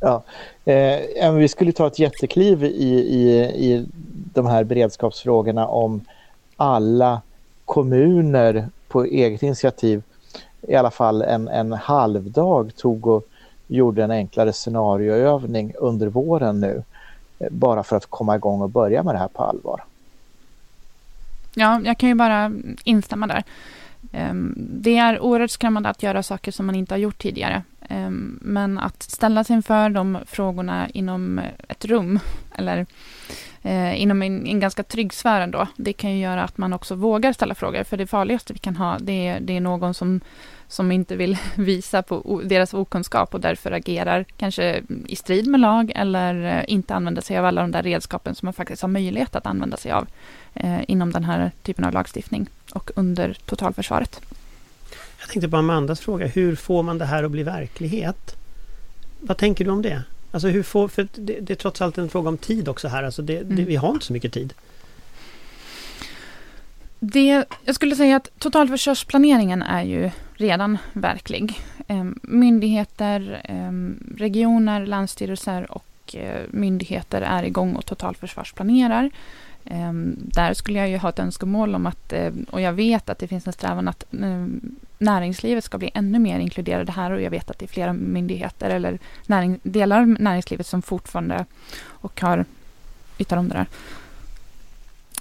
Ja, eh, vi skulle ta ett jättekliv i, i, i de här beredskapsfrågorna om alla kommuner på eget initiativ i alla fall en, en halvdag tog och gjorde en enklare scenarioövning under våren nu bara för att komma igång och börja med det här på allvar.
Ja, jag kan ju bara instämma där. Ehm, det är oerhört skrämmande att göra saker som man inte har gjort tidigare. Ehm, men att ställa sig inför de frågorna inom ett rum eller eh, inom en, en, ganska trygg sfär ändå, det kan ju göra att man också vågar ställa frågor. För det farligaste vi kan ha, det är, det är någon som, som inte vill visa på deras okunskap och därför agerar kanske i strid med lag eller eh, inte använder sig av alla de där redskapen som man faktiskt har möjlighet att använda sig av eh, inom den här typen av lagstiftning och under totalförsvaret.
Jag tänkte på Amandas fråga, hur får man det här att bli verklighet? Vad tänker du om det? Alltså hur får, för det, det är trots allt en fråga om tid också här, alltså det, mm. det, vi har inte så mycket tid.
Det, jag skulle säga att totalförsvarsplaneringen är ju redan verklig. Ehm, myndigheter, ehm, regioner, länsstyrelser och eh, myndigheter är igång och totalförsvarsplanerar. Ehm, där skulle jag ju ha ett önskemål om att, eh, och jag vet att det finns en strävan att ehm, näringslivet ska bli ännu mer inkluderade här och jag vet att det är flera myndigheter eller näring, delar av näringslivet som fortfarande och har yttrar om det där.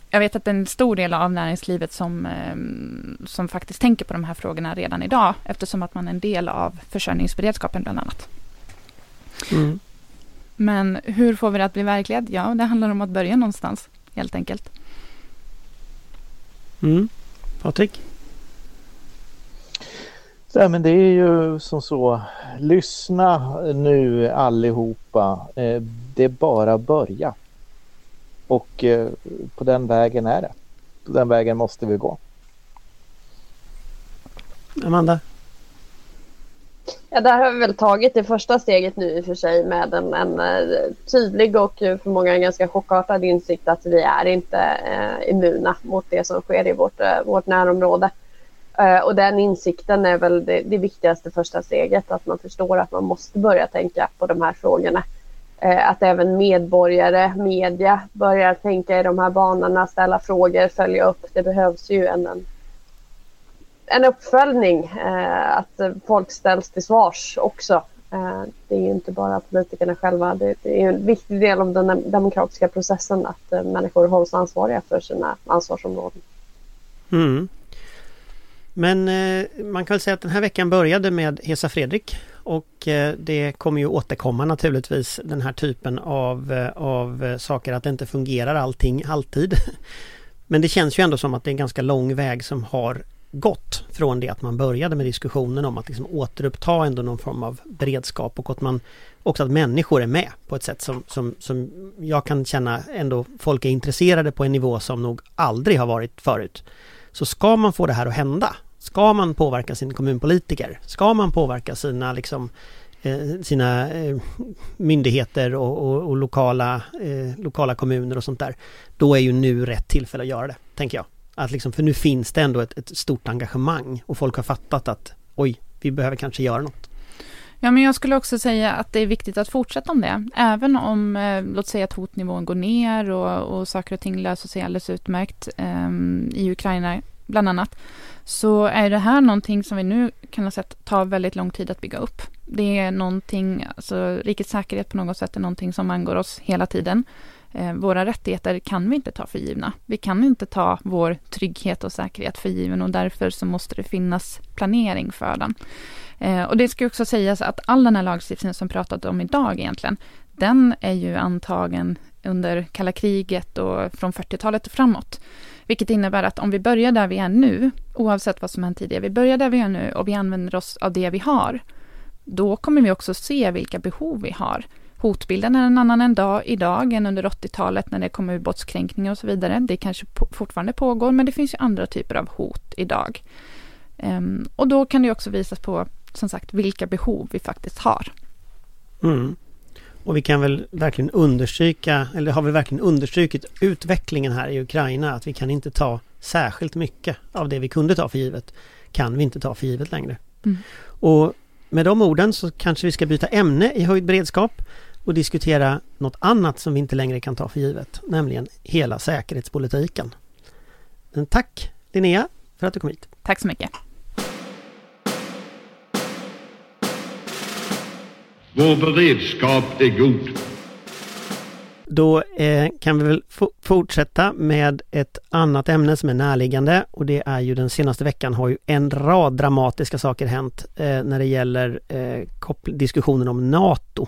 Jag vet att en stor del av näringslivet som, ehm, som faktiskt tänker på de här frågorna redan idag eftersom att man är en del av försörjningsberedskapen bland annat. Mm. Men hur får vi det att bli verklighet? Ja, det handlar om att börja någonstans helt enkelt.
Mm. Patrik?
Ja, men det är ju som så, lyssna nu allihopa. Eh, det är bara att börja. Och eh, på den vägen är det. På den vägen måste vi gå.
Amanda?
Ja, där har vi väl tagit det första steget nu i och för sig med en, en eh, tydlig och för många ganska chockartad insikt att vi är inte eh, immuna mot det som sker i vårt, eh, vårt närområde. Eh, och den insikten är väl det, det, viktigaste första steget, att man förstår att man måste börja tänka på de här frågorna. Eh, att även medborgare, media börjar tänka i de här banorna, ställa frågor, följa upp. Det behövs ju en, en en uppföljning, eh, att folk ställs till svars också. Eh, det är ju inte bara politikerna själva. Det, det är en viktig del av den demokratiska processen att eh, människor hålls ansvariga för sina ansvarsområden.
Mm. Men eh, man kan väl säga att den här veckan började med Hesa Fredrik och eh, det kommer ju återkomma naturligtvis den här typen av, eh, av saker att det inte fungerar allting alltid. Men det känns ju ändå som att det är en ganska lång väg som har gått från det att man började med diskussionen om att liksom återuppta ändå någon form av beredskap och att man också att människor är med på ett sätt som, som, som jag kan känna ändå folk är intresserade på en nivå som nog aldrig har varit förut. Så ska man få det här att hända, ska man påverka sin kommunpolitiker, ska man påverka sina liksom eh, sina eh, myndigheter och, och, och lokala, eh, lokala kommuner och sånt där. Då är ju nu rätt tillfälle att göra det, tänker jag. Att liksom, för nu finns det ändå ett, ett stort engagemang och folk har fattat att oj, vi behöver kanske göra något.
Ja, men jag skulle också säga att det är viktigt att fortsätta om det. Även om, eh, låt säga att hotnivån går ner och, och saker och ting löser sig alldeles utmärkt eh, i Ukraina, bland annat, så är det här någonting som vi nu kan ha sett tar väldigt lång tid att bygga upp. Det är någonting, alltså rikets säkerhet på något sätt är någonting som angår oss hela tiden. Eh, våra rättigheter kan vi inte ta för givna. Vi kan inte ta vår trygghet och säkerhet för given och därför så måste det finnas planering för den. Eh, och det ska också sägas att all den här lagstiftningen som pratat om idag egentligen, den är ju antagen under kalla kriget och från 40-talet och framåt. Vilket innebär att om vi börjar där vi är nu, oavsett vad som hänt tidigare, vi börjar där vi är nu och vi använder oss av det vi har, då kommer vi också se vilka behov vi har. Hotbilden är en annan en dag idag än under 80-talet när det kom ubåtskränkningar och så vidare. Det kanske fortfarande pågår, men det finns ju andra typer av hot idag. Um, och då kan det också visas på, som sagt, vilka behov vi faktiskt har.
Mm. Och vi kan väl verkligen understryka, eller har vi verkligen understrukit utvecklingen här i Ukraina, att vi kan inte ta särskilt mycket av det vi kunde ta för givet, kan vi inte ta för givet längre. Mm. Och med de orden så kanske vi ska byta ämne i höjd beredskap och diskutera något annat som vi inte längre kan ta för givet, nämligen hela säkerhetspolitiken. Men tack Linnea för att du kom hit.
Tack så mycket.
Vår beredskap är god.
Då eh, kan vi väl fortsätta med ett annat ämne som är närliggande och det är ju den senaste veckan har ju en rad dramatiska saker hänt eh, när det gäller eh, diskussionen om NATO.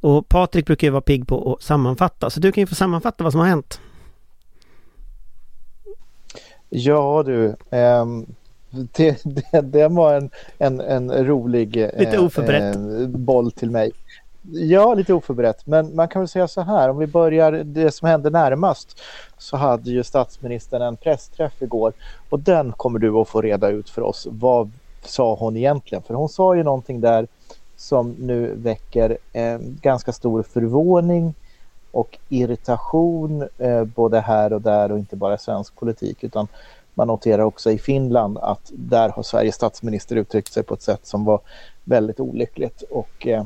Och Patrik brukar ju vara pigg på att sammanfatta, så du kan ju få sammanfatta vad som har hänt.
Ja du, ehm, det, det, det, var en, en, en rolig
Lite eh, oförberett.
Eh, boll till mig. Ja, lite oförberett. Men man kan väl säga så här, om vi börjar det som hände närmast så hade ju statsministern en pressträff igår och den kommer du att få reda ut för oss. Vad sa hon egentligen? För hon sa ju någonting där som nu väcker eh, ganska stor förvåning och irritation eh, både här och där och inte bara i svensk politik utan man noterar också i Finland att där har Sveriges statsminister uttryckt sig på ett sätt som var väldigt olyckligt och eh,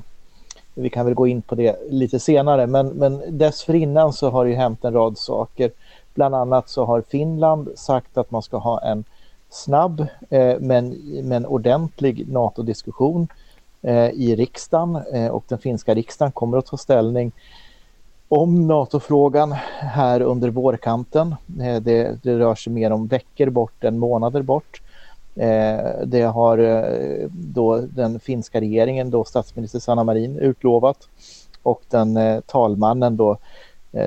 vi kan väl gå in på det lite senare men, men dessförinnan så har det hänt en rad saker. Bland annat så har Finland sagt att man ska ha en snabb eh, men, men ordentlig NATO-diskussion Eh, i riksdagen eh, och den finska riksdagen kommer att ta ställning om NATO-frågan här under vårkanten. Eh, det, det, rör sig mer om veckor bort än månader bort. Det har då den finska regeringen, då statsminister Sanna Marin utlovat och den talmannen då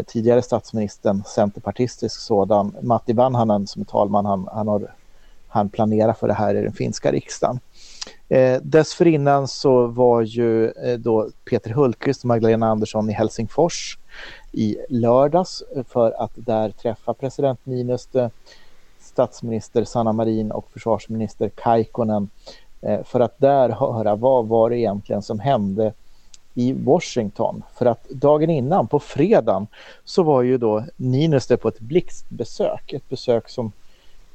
tidigare statsministern, centerpartistisk sådan, Matti Vanhanen som är talman, han, han, har, han planerar för det här i den finska riksdagen. Eh, dessförinnan så var ju eh, då Peter Hultqvist och Magdalena Andersson i Helsingfors i lördags för att där träffa president Niinistö eh, statsminister Sanna Marin och försvarsminister Kaikkonen eh, för att där höra vad var det egentligen som hände i Washington. För att dagen innan, på fredagen, så var ju då Niinistö på ett blixtbesök. Ett besök som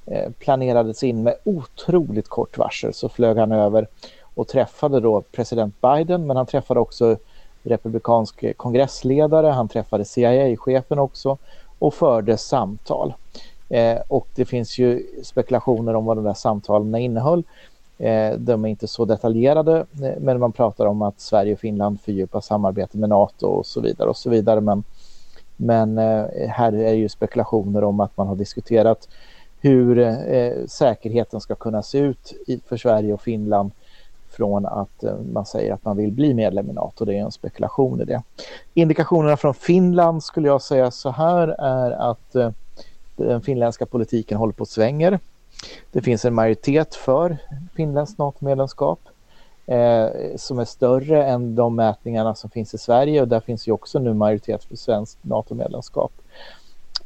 Eh, planerades in med otroligt kort varsel. Så flög han över och träffade då president Biden, men han träffade också republikansk eh, kongressledare, han träffade CIA-chefen också och förde samtal. Eh, och det finns ju spekulationer om vad de där samtalen innehöll. Eh, de är inte så detaljerade, eh, men man pratar om att Sverige och Finland fördjupar samarbete med NATO och så vidare och så vidare. Men, men eh, här är ju spekulationer om att man har diskuterat hur eh, säkerheten ska kunna se ut i, för Sverige och Finland från att eh, man säger att man vill bli medlem i NATO. Det är en spekulation i det. Indikationerna från Finland skulle jag säga så här är att eh, den finländska politiken håller på att svänger. Det finns en majoritet för Finlands NATO-medlemskap eh, som är större än de mätningarna som finns i Sverige och där finns ju också nu majoritet för svenskt NATO-medlemskap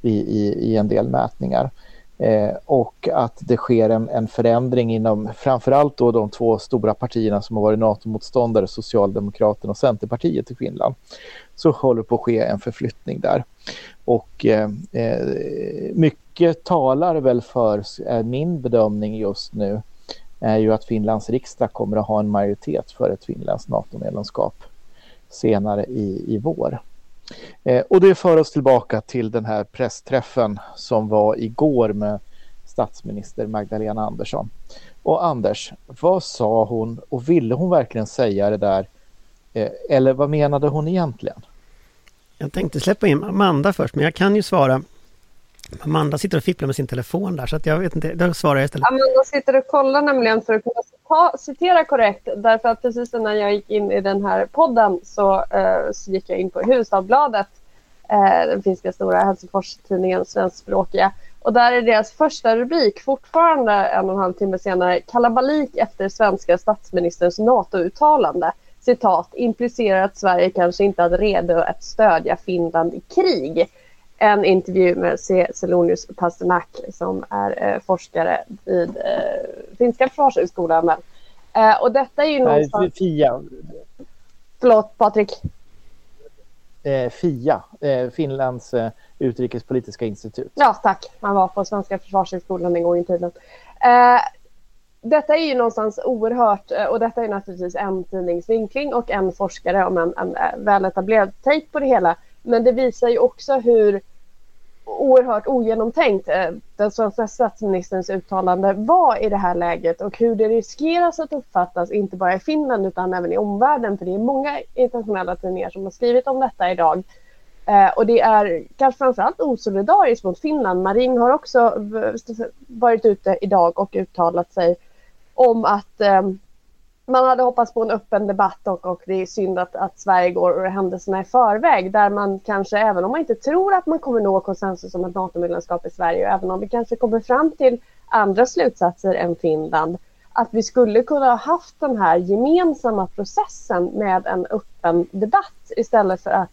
i, i, i en del mätningar. Eh, och att det sker en, en förändring inom framförallt då de två stora partierna som har varit NATO-motståndare, Socialdemokraterna och Centerpartiet i Finland. Så håller på att ske en förflyttning där. Och eh, eh mycket talar väl för, är min bedömning just nu, är ju att Finlands riksdag kommer att ha en majoritet för ett finländskt NATO-medlemskap senare i, i vår. Eh, och det för oss tillbaka till den här pressträffen som var igår med statsminister Magdalena Andersson. Och Anders, vad sa hon och ville hon verkligen säga det där? Eh, eller vad menade hon egentligen?
Jag tänkte släppa in Amanda först, men jag kan ju svara. Amanda sitter och fipplar med sin telefon där, så att jag vet inte, då svarar jag istället.
Amanda sitter och kollar nämligen för att kunna ta, citera korrekt därför att precis när jag gick in i den här podden så, eh, så gick jag in på Huvudstadsbladet, eh, den finska stora Helsingfors-tidningen, svenskspråkiga. Och där är deras första rubrik fortfarande en och en halv timme senare kalabalik efter svenska statsministerns NATO-uttalande. Citat implicerar att Sverige kanske inte är redo att stödja Finland i krig en intervju med C. Selonius Pasternak som är eh, forskare vid eh, Finska försvarshögskolan. Eh, och detta är ju någonstans...
Nej, FIA.
Förlåt Patrik.
Eh, FIA, Finlands utrikespolitiska institut.
Ja tack, han var på Svenska försvarshögskolan en gång i tiden. Detta är ju någonstans oerhört, och detta är naturligtvis en tidningsvinkling och en forskare om en, en väletablerad take på det hela. Men det visar ju också hur oerhört ogenomtänkt eh, den svenska statsministerns uttalande var i det här läget och hur det riskeras att uppfattas inte bara i Finland utan även i omvärlden för det är många internationella tidningar som har skrivit om detta idag. Eh, och det är kanske framförallt osolidariskt mot Finland. Marin har också varit ute idag och uttalat sig om att eh, man hade hoppats på en öppen debatt och, och det är synd att, att Sverige går händelserna i förväg där man kanske, även om man inte tror att man kommer nå konsensus om ett NATO-medlemskap i Sverige och även om vi kanske kommer fram till andra slutsatser än Finland, att vi skulle kunna ha haft den här gemensamma processen med en öppen debatt istället för att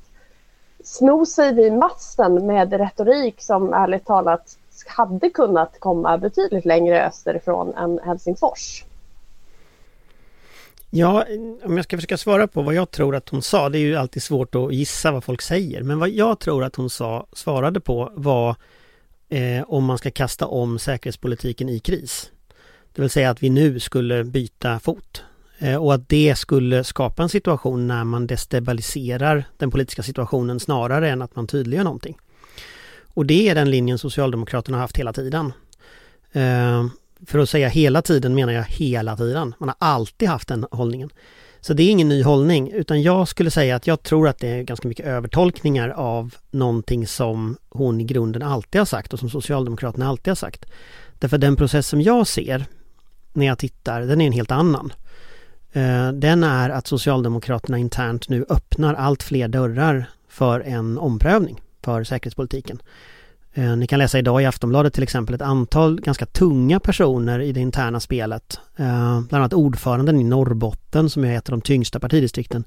sno sig vid masten med retorik som ärligt talat hade kunnat komma betydligt längre österifrån än Helsingfors.
Ja, om jag ska försöka svara på vad jag tror att hon sa, det är ju alltid svårt att gissa vad folk säger, men vad jag tror att hon sa, svarade på var eh, om man ska kasta om säkerhetspolitiken i kris. Det vill säga att vi nu skulle byta fot eh, och att det skulle skapa en situation när man destabiliserar den politiska situationen snarare än att man tydliggör någonting. Och det är den linjen Socialdemokraterna har haft hela tiden. Eh, för att säga hela tiden menar jag hela tiden. Man har alltid haft den hållningen. Så det är ingen ny hållning, utan jag skulle säga att jag tror att det är ganska mycket övertolkningar av någonting som hon i grunden alltid har sagt och som Socialdemokraterna alltid har sagt. Därför den process som jag ser när jag tittar, den är en helt annan. Eh, den är att Socialdemokraterna internt nu öppnar allt fler dörrar för en omprövning för säkerhetspolitiken. Eh, ni kan läsa idag i Aftonbladet till exempel ett antal ganska tunga personer i det interna spelet. Eh, bland annat ordföranden i Norrbotten som är ett av de tyngsta partidistrikten.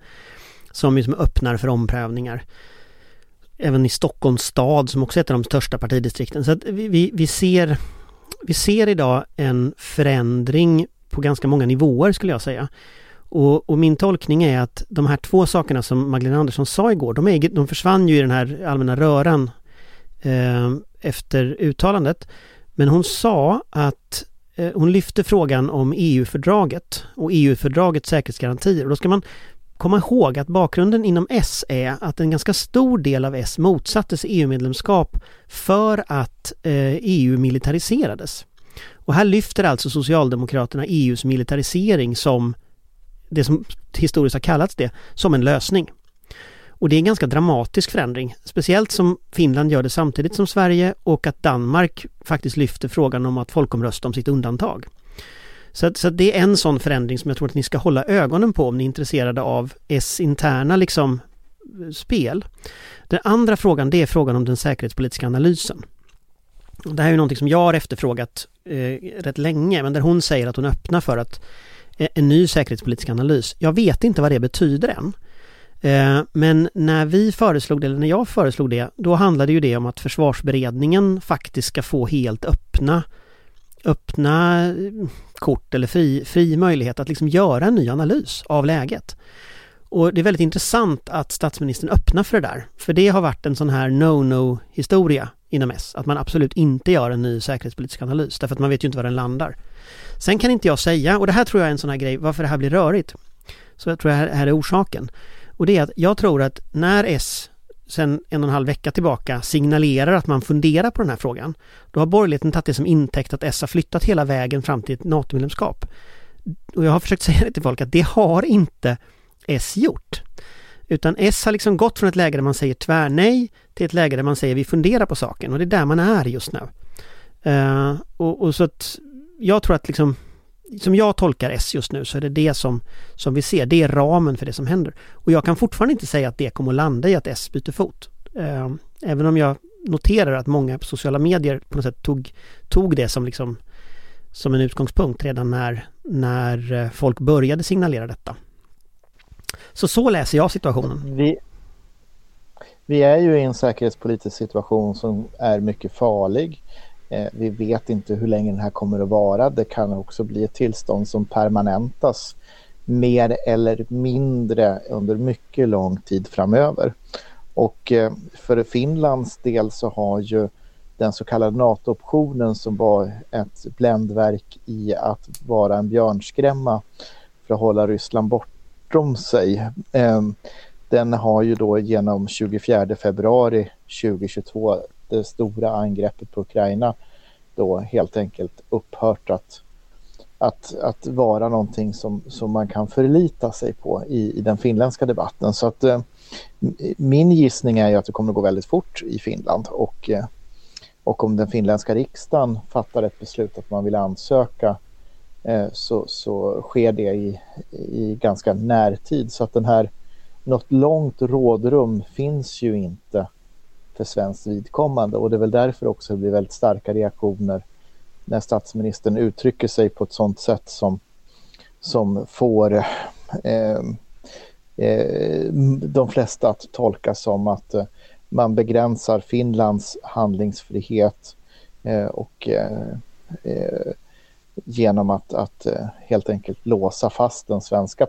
Som liksom öppnar för omprövningar. Även i Stockholms stad som också är ett av de största partidistrikten. Så att vi, vi, ser, vi ser idag en förändring på ganska många nivåer skulle jag säga. Och, och, min tolkning är att de här två sakerna som Magdalena Andersson sa igår, de, är, de försvann ju i den här allmänna röran Eh, efter uttalandet. Men hon sa att eh, hon lyfte frågan om EU-fördraget och EU-fördragets säkerhetsgarantier. Och då ska man komma ihåg att bakgrunden inom S är att en ganska stor del av S motsatte sig EU-medlemskap för att eh, EU militariserades. Och här lyfter alltså Socialdemokraterna EUs militarisering som det som historiskt har kallats det, som en lösning. Och det är en ganska dramatisk förändring, speciellt som Finland gör det samtidigt som Sverige och att Danmark faktiskt lyfter frågan om att folkomrösta om sitt undantag. Så, så det är en sån förändring som jag tror att ni ska hålla ögonen på om ni är intresserade av S interna liksom spel. Den andra frågan det är frågan om den säkerhetspolitiska analysen. det här är ju någonting som jag har efterfrågat eh, rätt länge, men där hon säger att hon öppnar för att eh, en ny säkerhetspolitisk analys. Jag vet inte vad det betyder än. Eh, men när vi föreslog det, eller när jag föreslog det, då handlade ju det om att försvarsberedningen faktiskt ska få helt öppna öppna eh, kort eller fri, fri möjlighet att liksom göra en ny analys av läget. Och det är väldigt intressant att statsministern öppnar för det där. För det har varit en sån här no-no historia inom S. Att man absolut inte gör en ny säkerhetspolitisk analys. Därför att man vet ju inte var den landar. Sen kan inte jag säga, och det här tror jag är en sån här grej, varför det här blir rörigt. Så jag tror det här är orsaken. Och det är att jag tror att när S sen en och en halv vecka tillbaka signalerar att man funderar på den här frågan, då har borgerligheten tagit det som intäkt att S har flyttat hela vägen fram till ett NATO-medlemskap. Och jag har försökt säga det till folk att det har inte S gjort. Utan S har liksom gått från ett läge där man säger tvärnej till ett läge där man säger vi funderar på saken och det är där man är just nu. Uh, och, och, så att jag tror att liksom som jag tolkar S just nu så är det det som, som vi ser, det är ramen för det som händer. Och jag kan fortfarande inte säga att det kommer att landa i att S byter fot. Ehm, även om jag noterar att många på sociala medier på något sätt tog, tog det som liksom som en utgångspunkt redan när, när eh, folk började signalera detta. Så så läser jag situationen.
Vi, vi är ju i en säkerhetspolitisk situation som är mycket farlig. Eh, vi vet inte hur länge den här kommer att vara. Det kan också bli ett tillstånd som permanentas mer eller mindre under mycket lång tid framöver. Och eh, för Finlands del så har ju den så kallade NATO-optionen som var ett bländverk i att vara en björnskrämma för att hålla Ryssland bortom sig. Ehm, den har ju då genom 24 februari 2022, det stora angreppet på Ukraina, då helt enkelt upphört att, att, att vara någonting som, som man kan förlita sig på i, i den finländska debatten. Så att eh, min gissning är ju att det kommer att gå väldigt fort i Finland och, eh, och om den finländska riksdagen fattar ett beslut att man vill ansöka eh, så, så sker det i, i ganska närtid så att den här något långt rådrum finns ju inte för svenskt vidkommande och det är väl därför också det blir väldigt starka reaktioner när statsministern uttrycker sig på ett sådant sätt som, som får eh, eh, de flesta att tolka som att eh, man begränsar Finlands handlingsfrihet eh, och eh, eh genom att, att eh, helt enkelt låsa fast den svenska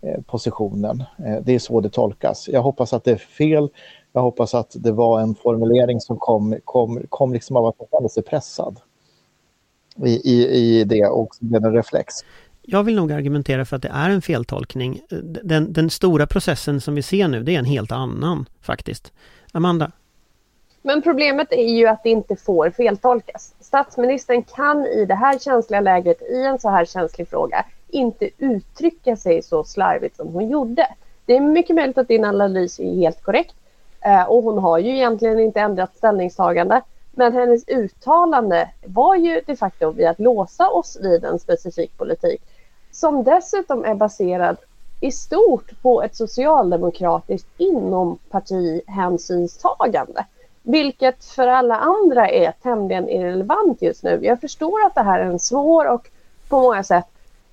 eh, positionen. Det är så det tolkas. Jag hoppas att det är fel. Jag hoppas att det var en formulering som kom, kom, kom liksom av att man kände sig pressad i, i, i det och blev en reflex.
Jag vill nog argumentera för att det är en feltolkning. Den, den stora processen som vi ser nu, det är en helt annan faktiskt. Amanda?
Men problemet är ju att det inte får feltolkas. Statsministern kan i det här känsliga läget, i en så här känslig fråga, inte uttrycka sig så slarvigt som hon gjorde. Det är mycket möjligt att din analys är helt korrekt Eh, och hon har ju egentligen inte ändrat ställningstagande. Men hennes uttalande var ju de facto vid att låsa oss vid en specifik politik som dessutom är baserad i stort på ett socialdemokratiskt inompartihänsynstagande. Vilket för alla andra är tämligen irrelevant just nu. Jag förstår att det här är en svår och på många sätt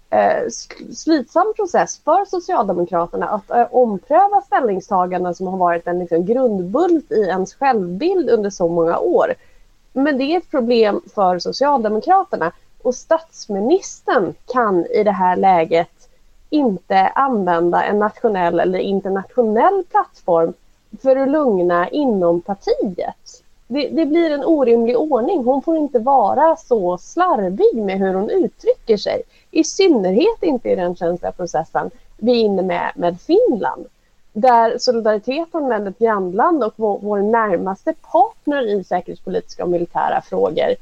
Eh, slitsam process för Socialdemokraterna att eh, ompröva ställningstaganden som har varit en liksom, grundbult i ens självbild under så många år. Men det är ett problem för Socialdemokraterna och statsministern kan i det här läget inte använda en nationell eller internationell plattform för att lugna inom partiet. Det, det, blir en orimlig ordning. Hon får inte vara så slarvig med hur hon uttrycker sig. I synnerhet inte i den känsliga processen vi är inne med, med Finland. Där solidariteten med ett grannland och vår, vår närmaste partner i säkerhetspolitiska och militära frågor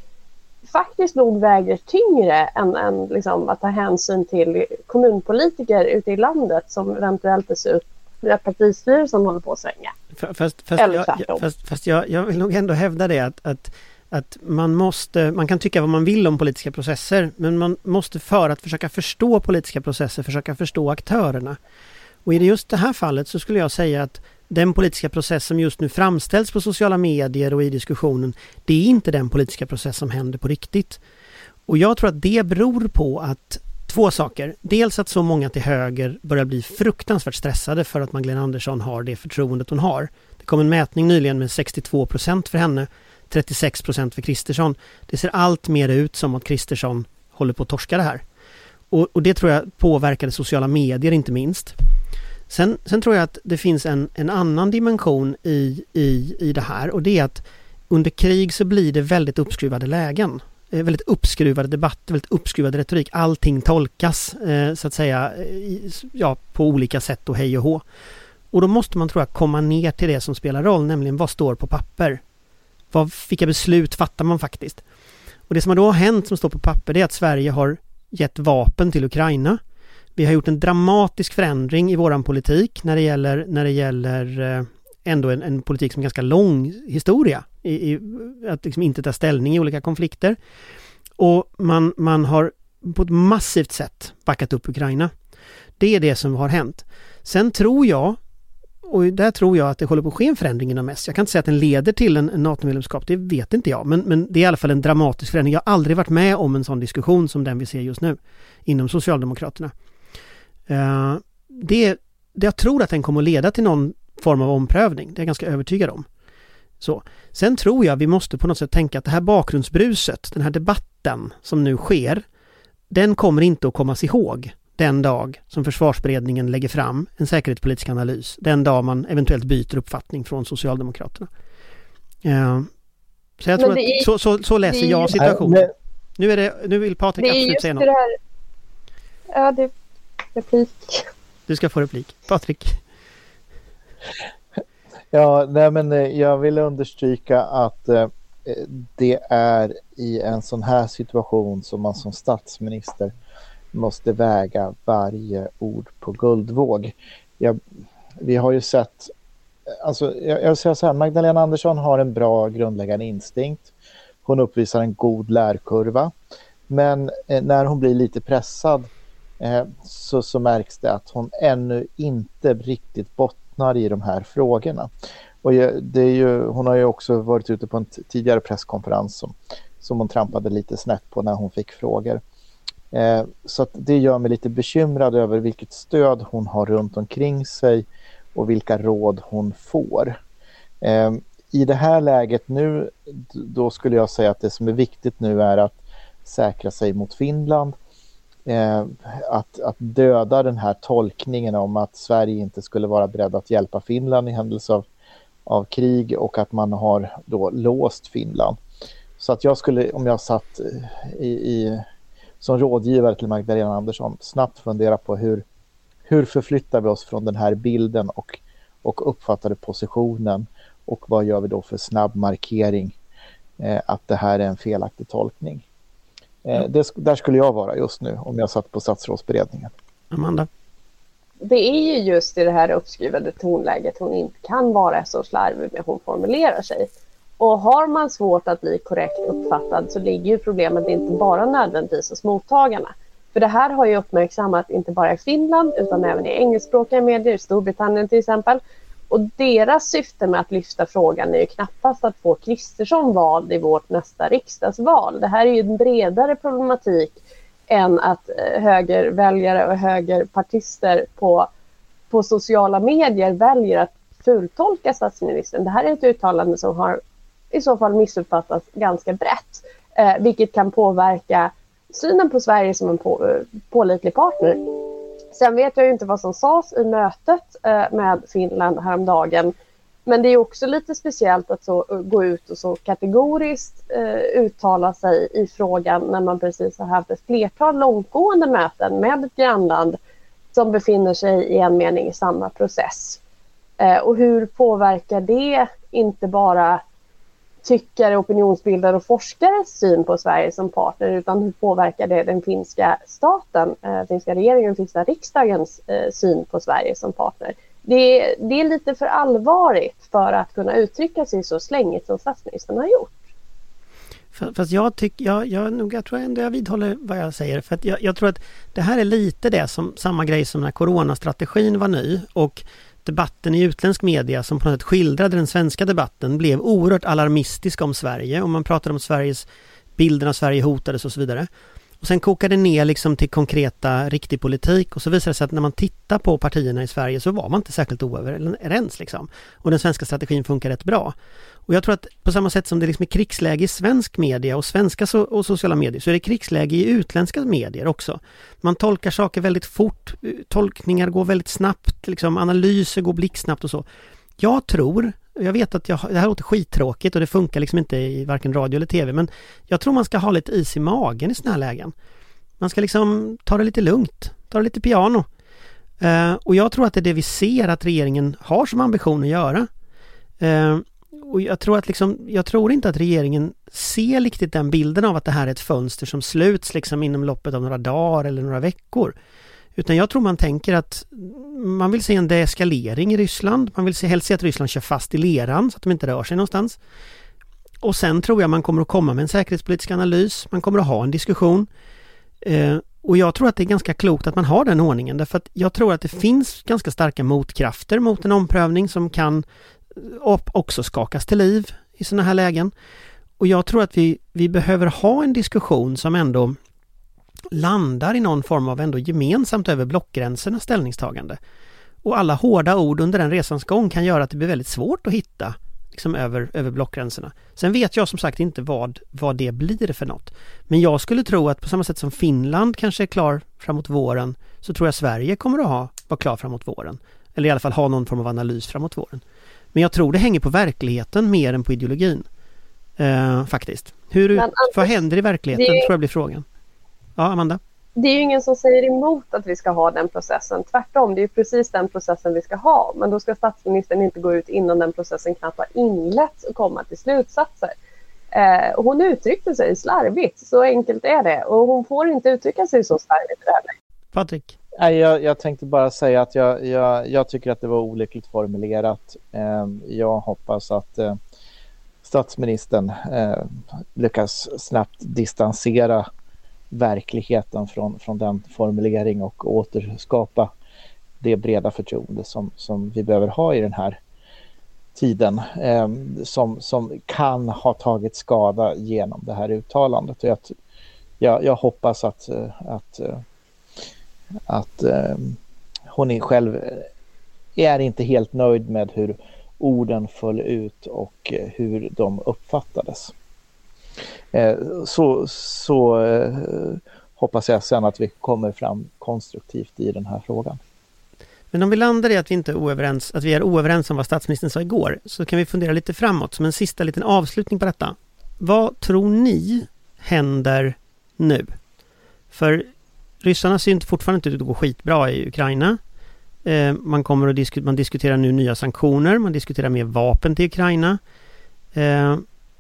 faktiskt nog väger tyngre än, än liksom att ta hänsyn till kommunpolitiker ute i landet som eventuellt dessutom partistyrelsen håller på att svänga.
Fast, fast, Eller jag, fast, fast jag, jag vill nog ändå hävda det att, att att man måste, man kan tycka vad man vill om politiska processer, men man måste för att försöka förstå politiska processer försöka förstå aktörerna. Och i just det här fallet så skulle jag säga att den politiska process som just nu framställs på sociala medier och i diskussionen, det är inte den politiska process som händer på riktigt. Och jag tror att det beror på att två saker. Dels att så många till höger börjar bli fruktansvärt stressade för att Magdalena Andersson har det förtroendet hon har. Det kom en mätning nyligen med 62 procent för henne, 36 procent för Kristersson. Det ser allt mer ut som att Kristersson håller på att torska det här. Och, och, det tror jag påverkade sociala medier inte minst. Sen, sen tror jag att det finns en, en annan dimension i, i, i det här och det är att under krig så blir det väldigt uppskruvade lägen. Eh, väldigt uppskruvad debatt, väldigt uppskruvad retorik. Allting tolkas eh, så att säga ja, på olika sätt och hej och hå. Och då måste man tror jag komma ner till det som spelar roll, nämligen vad står på papper? Vad, vilka beslut fattar man faktiskt? Och det som då har hänt som står på papper det är att Sverige har gett vapen till Ukraina. Vi har gjort en dramatisk förändring i våran politik när det gäller, när det gäller eh, ändå en, en politik som är ganska lång historia i, i, att liksom inte ta ställning i olika konflikter. Och man, man har på ett massivt sätt backat upp Ukraina. Det är det som har hänt. Sen tror jag, och där tror jag att det håller på att ske en förändring inom S. Jag kan inte säga att den leder till en, en NATO-medlemskap, det vet inte jag. Men, men det är i alla fall en dramatisk förändring. Jag har aldrig varit med om en sån diskussion som den vi ser just nu inom Socialdemokraterna. Uh, det, det, jag tror att den kommer att leda till någon form av omprövning, det är jag ganska övertygad om. Så. Sen tror jag vi måste på något sätt tänka att det här bakgrundsbruset, den här debatten som nu sker, den kommer inte att kommas ihåg den dag som försvarsberedningen lägger fram en säkerhetspolitisk analys, den dag man eventuellt byter uppfattning från Socialdemokraterna. Uh, så jag tror att är, så, så, så läser jag situationen. Nu, är det, nu vill Patrik absolut säga något. Det här,
ja, det är replik.
Du ska få replik. Patrik.
Ja, nej men eh, jag vill understryka att eh, det är i en sån här situation som man som statsminister måste väga varje ord på guldvåg. Jag, vi har ju sett, alltså jag, jag säger så här, Magdalena Andersson har en bra grundläggande instinkt. Hon uppvisar en god lärkurva. Men eh, när hon blir lite pressad eh, så, så märks det att hon ännu inte riktigt bottnar i de här frågorna. Och det är ju, hon har ju också varit ute på en tidigare presskonferens som, som hon trampade lite snett på när hon fick frågor. Eh, så det gör mig lite bekymrad över vilket stöd hon har runt omkring sig och vilka råd hon får. Eh, I det här läget nu, då skulle jag säga att det som är viktigt nu är att säkra sig mot Finland. Eh, att, att döda den här tolkningen om att Sverige inte skulle vara beredd att hjälpa Finland i händelse av, av krig och att man har då låst Finland. Så att jag skulle, om jag satt eh, i, i som rådgivare till Magdalena Andersson snabbt fundera på hur, hur förflyttar vi oss från den här bilden och, och uppfattade positionen och vad gör vi då för snabb markering eh, att det här är en felaktig tolkning. Eh, det, där skulle jag vara just nu om jag satt på statsrådsberedningen.
Amanda?
Det är ju just i det här uppskruvade tonläget hon inte kan vara så slarvig med hur hon formulerar sig. Och har man svårt att bli korrekt uppfattad så ligger ju problemet inte bara nödvändigtvis hos mottagarna. För det här har ju uppmärksammat inte bara i Finland utan även i engelskspråkiga medier, i Storbritannien till exempel. Och deras syfte med att lyfta frågan är ju knappast att få Kristersson vald i vårt nästa riksdagsval. Det här är ju en bredare problematik än att eh, högerväljare och högerpartister på, på sociala medier väljer att fultolka statsministern. Det här är ett uttalande som har i så fall missuppfattats ganska brett. Eh, vilket kan påverka synen på Sverige som en på, eh, pålitlig partner. Sen vet jag ju inte vad som sades i mötet eh, med Finland häromdagen. Men det är också lite speciellt att så, eh, gå ut och så kategoriskt eh, uttala sig i frågan när man precis har haft ett flertal långtgående möten med ett grannland som befinner sig i en mening i samma process. Eh, och hur påverkar det inte bara tyckare, opinionsbildare och forskares syn på Sverige som partner utan hur påverkar det den finska staten, eh, finska regeringen, finska riksdagens eh, syn på Sverige som partner. Det är, det är lite för allvarligt för att kunna uttrycka sig så slängigt som statsministern har gjort.
Fast jag tycker, jag, jag, nog, jag tror ändå jag vidhåller vad jag säger. För att jag, jag tror att det här är lite det som, samma grej som när coronastrategin var ny och att debatten i utländsk media som på något sätt skildrade den svenska debatten blev oerhört alarmistisk om Sverige och man pratade om Sveriges bilden av Sverige hotades och så vidare. Och sen kokade det ner liksom till konkreta, riktig politik och så visade det sig att när man tittar på partierna i Sverige så var man inte särskilt oöverens liksom. Och den svenska strategin funkar rätt bra. Och jag tror att på samma sätt som det liksom är krigsläge i svensk media och svenska so och sociala medier så är det krigsläge i utländska medier också. Man tolkar saker väldigt fort, eh, tolkningar går väldigt snabbt, liksom analyser går blixtsnabbt och så. Jag tror, jag vet att jag, det här låter skittråkigt och det funkar liksom inte i varken radio eller tv men jag tror man ska ha lite is i magen i sådana här lägen. Man ska liksom ta det lite lugnt, ta det lite piano. Eh, och jag tror att det är det vi ser att regeringen har som ambition att göra. Eh, och jag tror att liksom, jag tror inte att regeringen ser riktigt den bilden av att det här är ett fönster som sluts liksom inom loppet av några dagar eller några veckor. Utan jag tror man tänker att man vill se en deeskalering i Ryssland. Man vill se, helst se att Ryssland kör fast i leran så att de inte rör sig någonstans. Och sen tror jag man kommer att komma med en säkerhetspolitisk analys. Man kommer att ha en diskussion. Eh, och jag tror att det är ganska klokt att man har den ordningen därför att jag tror att det finns ganska starka motkrafter mot en omprövning som kan eh, också skakas till liv i sådana här lägen. Och jag tror att vi, vi behöver ha en diskussion som ändå landar i någon form av ändå gemensamt över blockgränserna ställningstagande. Och alla hårda ord under den resans gång kan göra att det blir väldigt svårt att hitta liksom över, över blockgränserna. Sen vet jag som sagt inte vad, vad det blir för något. Men jag skulle tro att på samma sätt som Finland kanske är klar framåt våren så tror jag Sverige kommer att ha, vara klar framåt våren. Eller i alla fall ha någon form av analys framåt våren. Men jag tror det hänger på verkligheten mer än på ideologin. Eh, faktiskt. Hur, Men, vad händer i verkligheten, det... tror jag blir frågan. Ja, Amanda?
Det är ju ingen som säger emot att vi ska ha den processen. Tvärtom, det är precis den processen vi ska ha. Men då ska statsministern inte gå ut innan den processen knappt har inletts och komma till slutsatser. Eh, hon uttryckte sig slarvigt, så enkelt är det. Och hon får inte uttrycka sig så slarvigt
Patrik?
Nej, jag, jag, tänkte bara säga att jag, jag, jag, tycker att det var olyckligt formulerat. Eh, jag hoppas att eh, statsministern eh, lyckas snabbt distansera verkligheten från, från den formulering och återskapa det breda förtroende som, som vi behöver ha i den här tiden eh, som, som kan ha tagit skada genom det här uttalandet. Och jag, jag, jag hoppas att, eh, att eh, att eh, hon är själv eh, är inte helt nöjd med hur orden föll ut och hur de uppfattades. Eh, så så eh, hoppas jag sen att vi kommer fram konstruktivt i den här frågan.
Men om vi landar i att vi inte är oöverens, att vi är oöverens om vad statsministern sa igår, så kan vi fundera lite framåt som en sista liten avslutning på detta. Vad tror ni händer nu? För ryssarna ser inte fortfarande inte ut att gå skitbra i Ukraina. Eh, man kommer att disku man diskuterar nu nya sanktioner, man diskuterar mer vapen till Ukraina. Eh,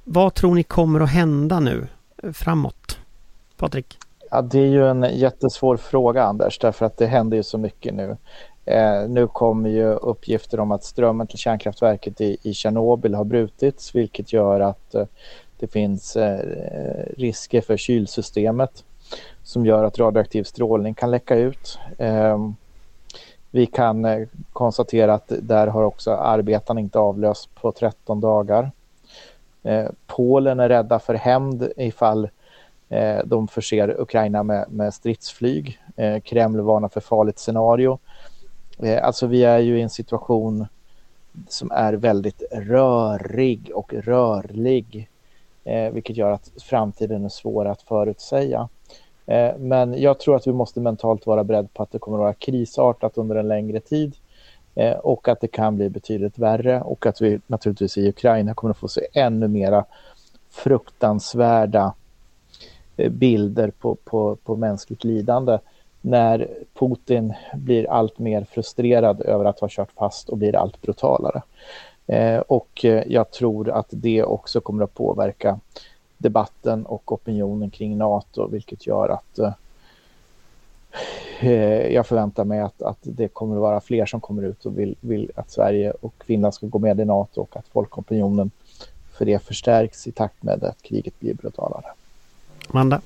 vad tror ni kommer att hända nu eh, framåt? Patrik?
Ja, det är ju en jättesvår fråga Anders, därför att det händer ju så mycket nu. Eh, nu kommer ju uppgifter om att strömmen till kärnkraftverket i, i Tjernobyl har brutits, vilket gör att eh, det finns eh, risker för kylsystemet som gör att radioaktiv strålning kan läcka ut. Ehm, vi kan eh, konstatera att där har också arbetarna inte avlöst på 13 dagar. Eh, Polen är rädda för hämnd ifall eh, de förser Ukraina med, med stridsflyg. Eh, Kreml varnar för farligt scenario. Eh, alltså vi är ju i en situation som är väldigt rörig och rörlig, vilket gör att framtiden är svår att förutsäga. Eh, men jag tror att vi måste mentalt vara beredda på att det kommer att vara krisartat under en längre tid Eh, och att det kan bli betydligt värre och att vi naturligtvis i Ukraina kommer att få se ännu mera fruktansvärda eh, bilder på, på, på mänskligt lidande när Putin blir allt mer frustrerad över att ha kört fast och blir allt brutalare. Eh, och jag tror att det också kommer att påverka debatten och opinionen kring NATO vilket gör att eh, jag förväntar mig att, att det kommer att vara fler som kommer ut och vill, vill att Sverige och Finland ska gå med i NATO och att folkopinionen för det förstärks i takt med att kriget blir brutalare.
Amanda?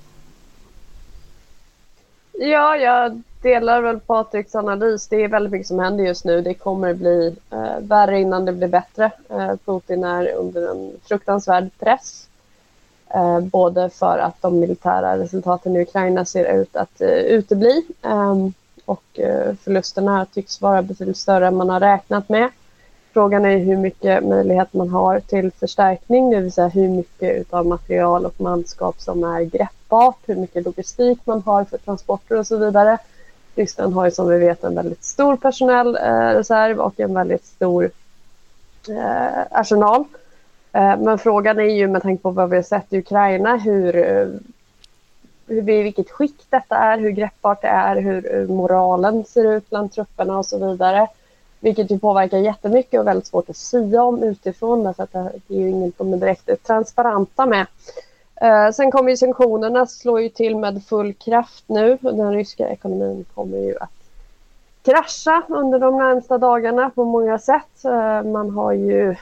Ja, jag delar väl Patriks analys. Det är väldigt mycket som händer just nu. Det kommer bli eh, värre innan det blir bättre. Eh, Putin är under en fruktansvärd press. Eh, både för att de militära resultaten i Ukraina ser ut att eh, utebli ehm, och eh, förlusterna tycks vara betydligt större än man har räknat med. Frågan är hur mycket möjlighet man har till förstärkning, det vill säga hur mycket av material och manskap som är greppbart, hur mycket logistik man har för transporter och så vidare. Ryssland har ju som vi vet en väldigt stor personell eh, reserv och en väldigt stor eh, arsenal. Eh, men frågan är ju med tanke på vad vi har sett i Ukraina hur, eh, hur i vilket skick detta är, hur greppbart det är, hur eh, moralen ser ut bland trupperna och så vidare. Vilket ju påverkar jättemycket och väldigt svårt att sia om utifrån därför att det är ju inget de är direkt transparenta med. Sen kommer ju sanktionerna slå ju till med full kraft nu. Den ryska ekonomin kommer ju att krascha under de närmsta dagarna på många sätt. Man har ju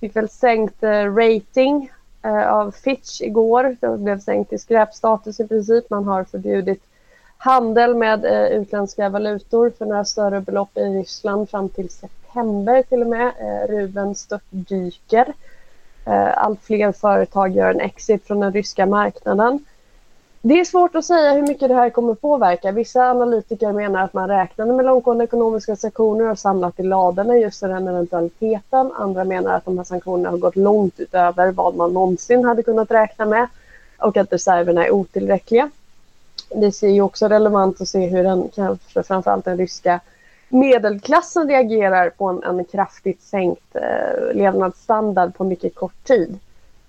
fick väl sänkt eh, rating eh, av Fitch igår. Det blev sänkt till skräpstatus i princip. Man har förbjudit handel med eh, utländska valutor för några större belopp i Ryssland fram till september till och med. Eh, Rubeln störtdyker. Eh, allt fler företag gör en exit från den ryska marknaden. Det är svårt att säga hur mycket det här kommer påverka. Vissa analytiker menar att man räknade med långtgående ekonomiska sanktioner och samlat i ladorna just för den eventualiteten. Andra menar att de här sanktionerna har gått långt utöver vad man någonsin hade kunnat räkna med och att reserverna är otillräckliga. Det är ju också relevant att se hur den, kanske framförallt den ryska medelklassen reagerar på en, en kraftigt sänkt eh, levnadsstandard på mycket kort tid.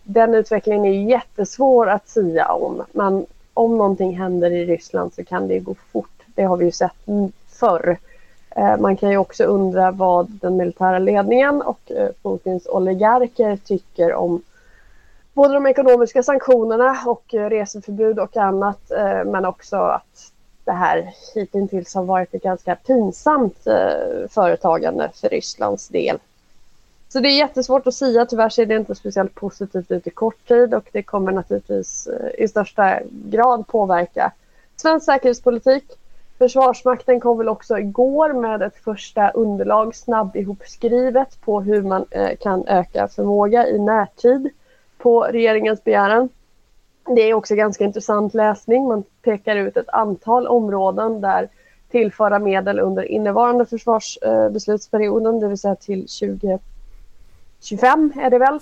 Den utvecklingen är jättesvår att sia om. Men om någonting händer i Ryssland så kan det gå fort. Det har vi ju sett förr. Eh, man kan ju också undra vad den militära ledningen och eh, Putins oligarker tycker om både de ekonomiska sanktionerna och eh, reseförbud och annat men också att det här hittills har varit ett ganska pinsamt företagande för Rysslands del. Så det är jättesvårt att säga. Tyvärr ser det inte speciellt positivt ut i kort tid och det kommer naturligtvis eh, i största grad påverka svensk säkerhetspolitik. Försvarsmakten kom väl också igår med ett första underlag snabb ihopskrivet på hur man eh, kan öka förmåga i närtid på regeringens begäran. Det är också ganska intressant läsning. Man pekar ut ett antal områden där tillföra medel under innevarande försvarsbeslutsperioden, det vill säga till 20 25 är det väl,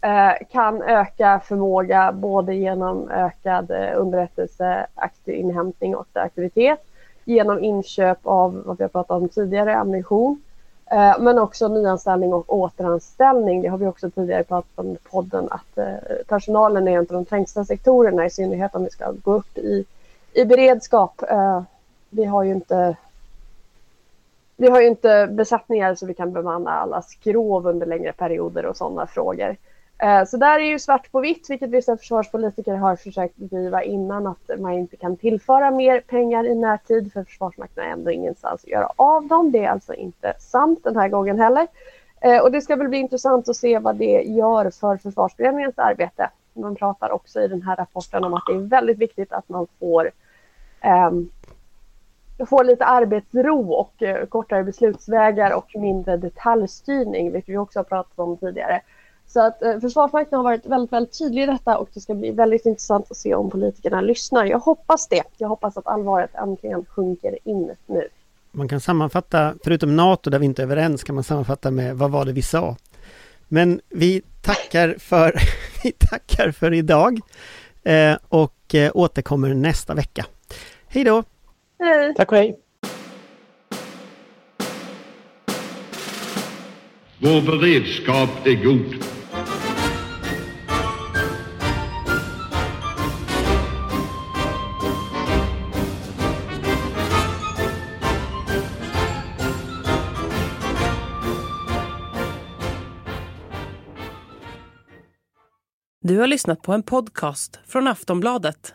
eh, kan öka förmåga både genom ökad eh, underrättelseaktiv inhämtning och aktivitet, genom inköp av vad vi har pratat om tidigare, ammunition, eh, men också nyanställning och återanställning. Det har vi också tidigare pratat om i podden att personalen är en av de trängsta sektorerna i synnerhet om vi ska gå upp i, i beredskap. Vi har ju inte vi har ju inte besättningar så vi kan bemanna alla skrov under längre perioder och sådana frågor. Eh, så där är ju svart på vitt, vilket vissa försvarspolitiker har försökt driva innan, att man inte kan tillföra mer pengar i närtid, för Försvarsmakten har ändå ingenstans att göra av dem. Det är alltså inte sant den här gången heller. Eh, och det ska väl bli intressant att se vad det gör för försvarsberedningens arbete. Man pratar också i den här rapporten om att det är väldigt viktigt att man får ehm, få lite arbetsro och eh, kortare beslutsvägar och mindre detaljstyrning, vilket vi också har pratat om tidigare. Så att eh, Försvarsmakten har varit väldigt, väldigt tydlig i detta och det ska bli väldigt intressant att se om politikerna lyssnar. Jag hoppas det. Jag hoppas att allvaret äntligen sjunker in nu.
Man kan sammanfatta, förutom NATO där vi inte är överens, kan man sammanfatta med vad var det vi sa? Men vi tackar för, vi tackar för idag eh, och återkommer nästa vecka. Hej då!
Hej!
Tack och hej!
Vår beredskap är god.
Du har lyssnat på en podcast från Aftonbladet.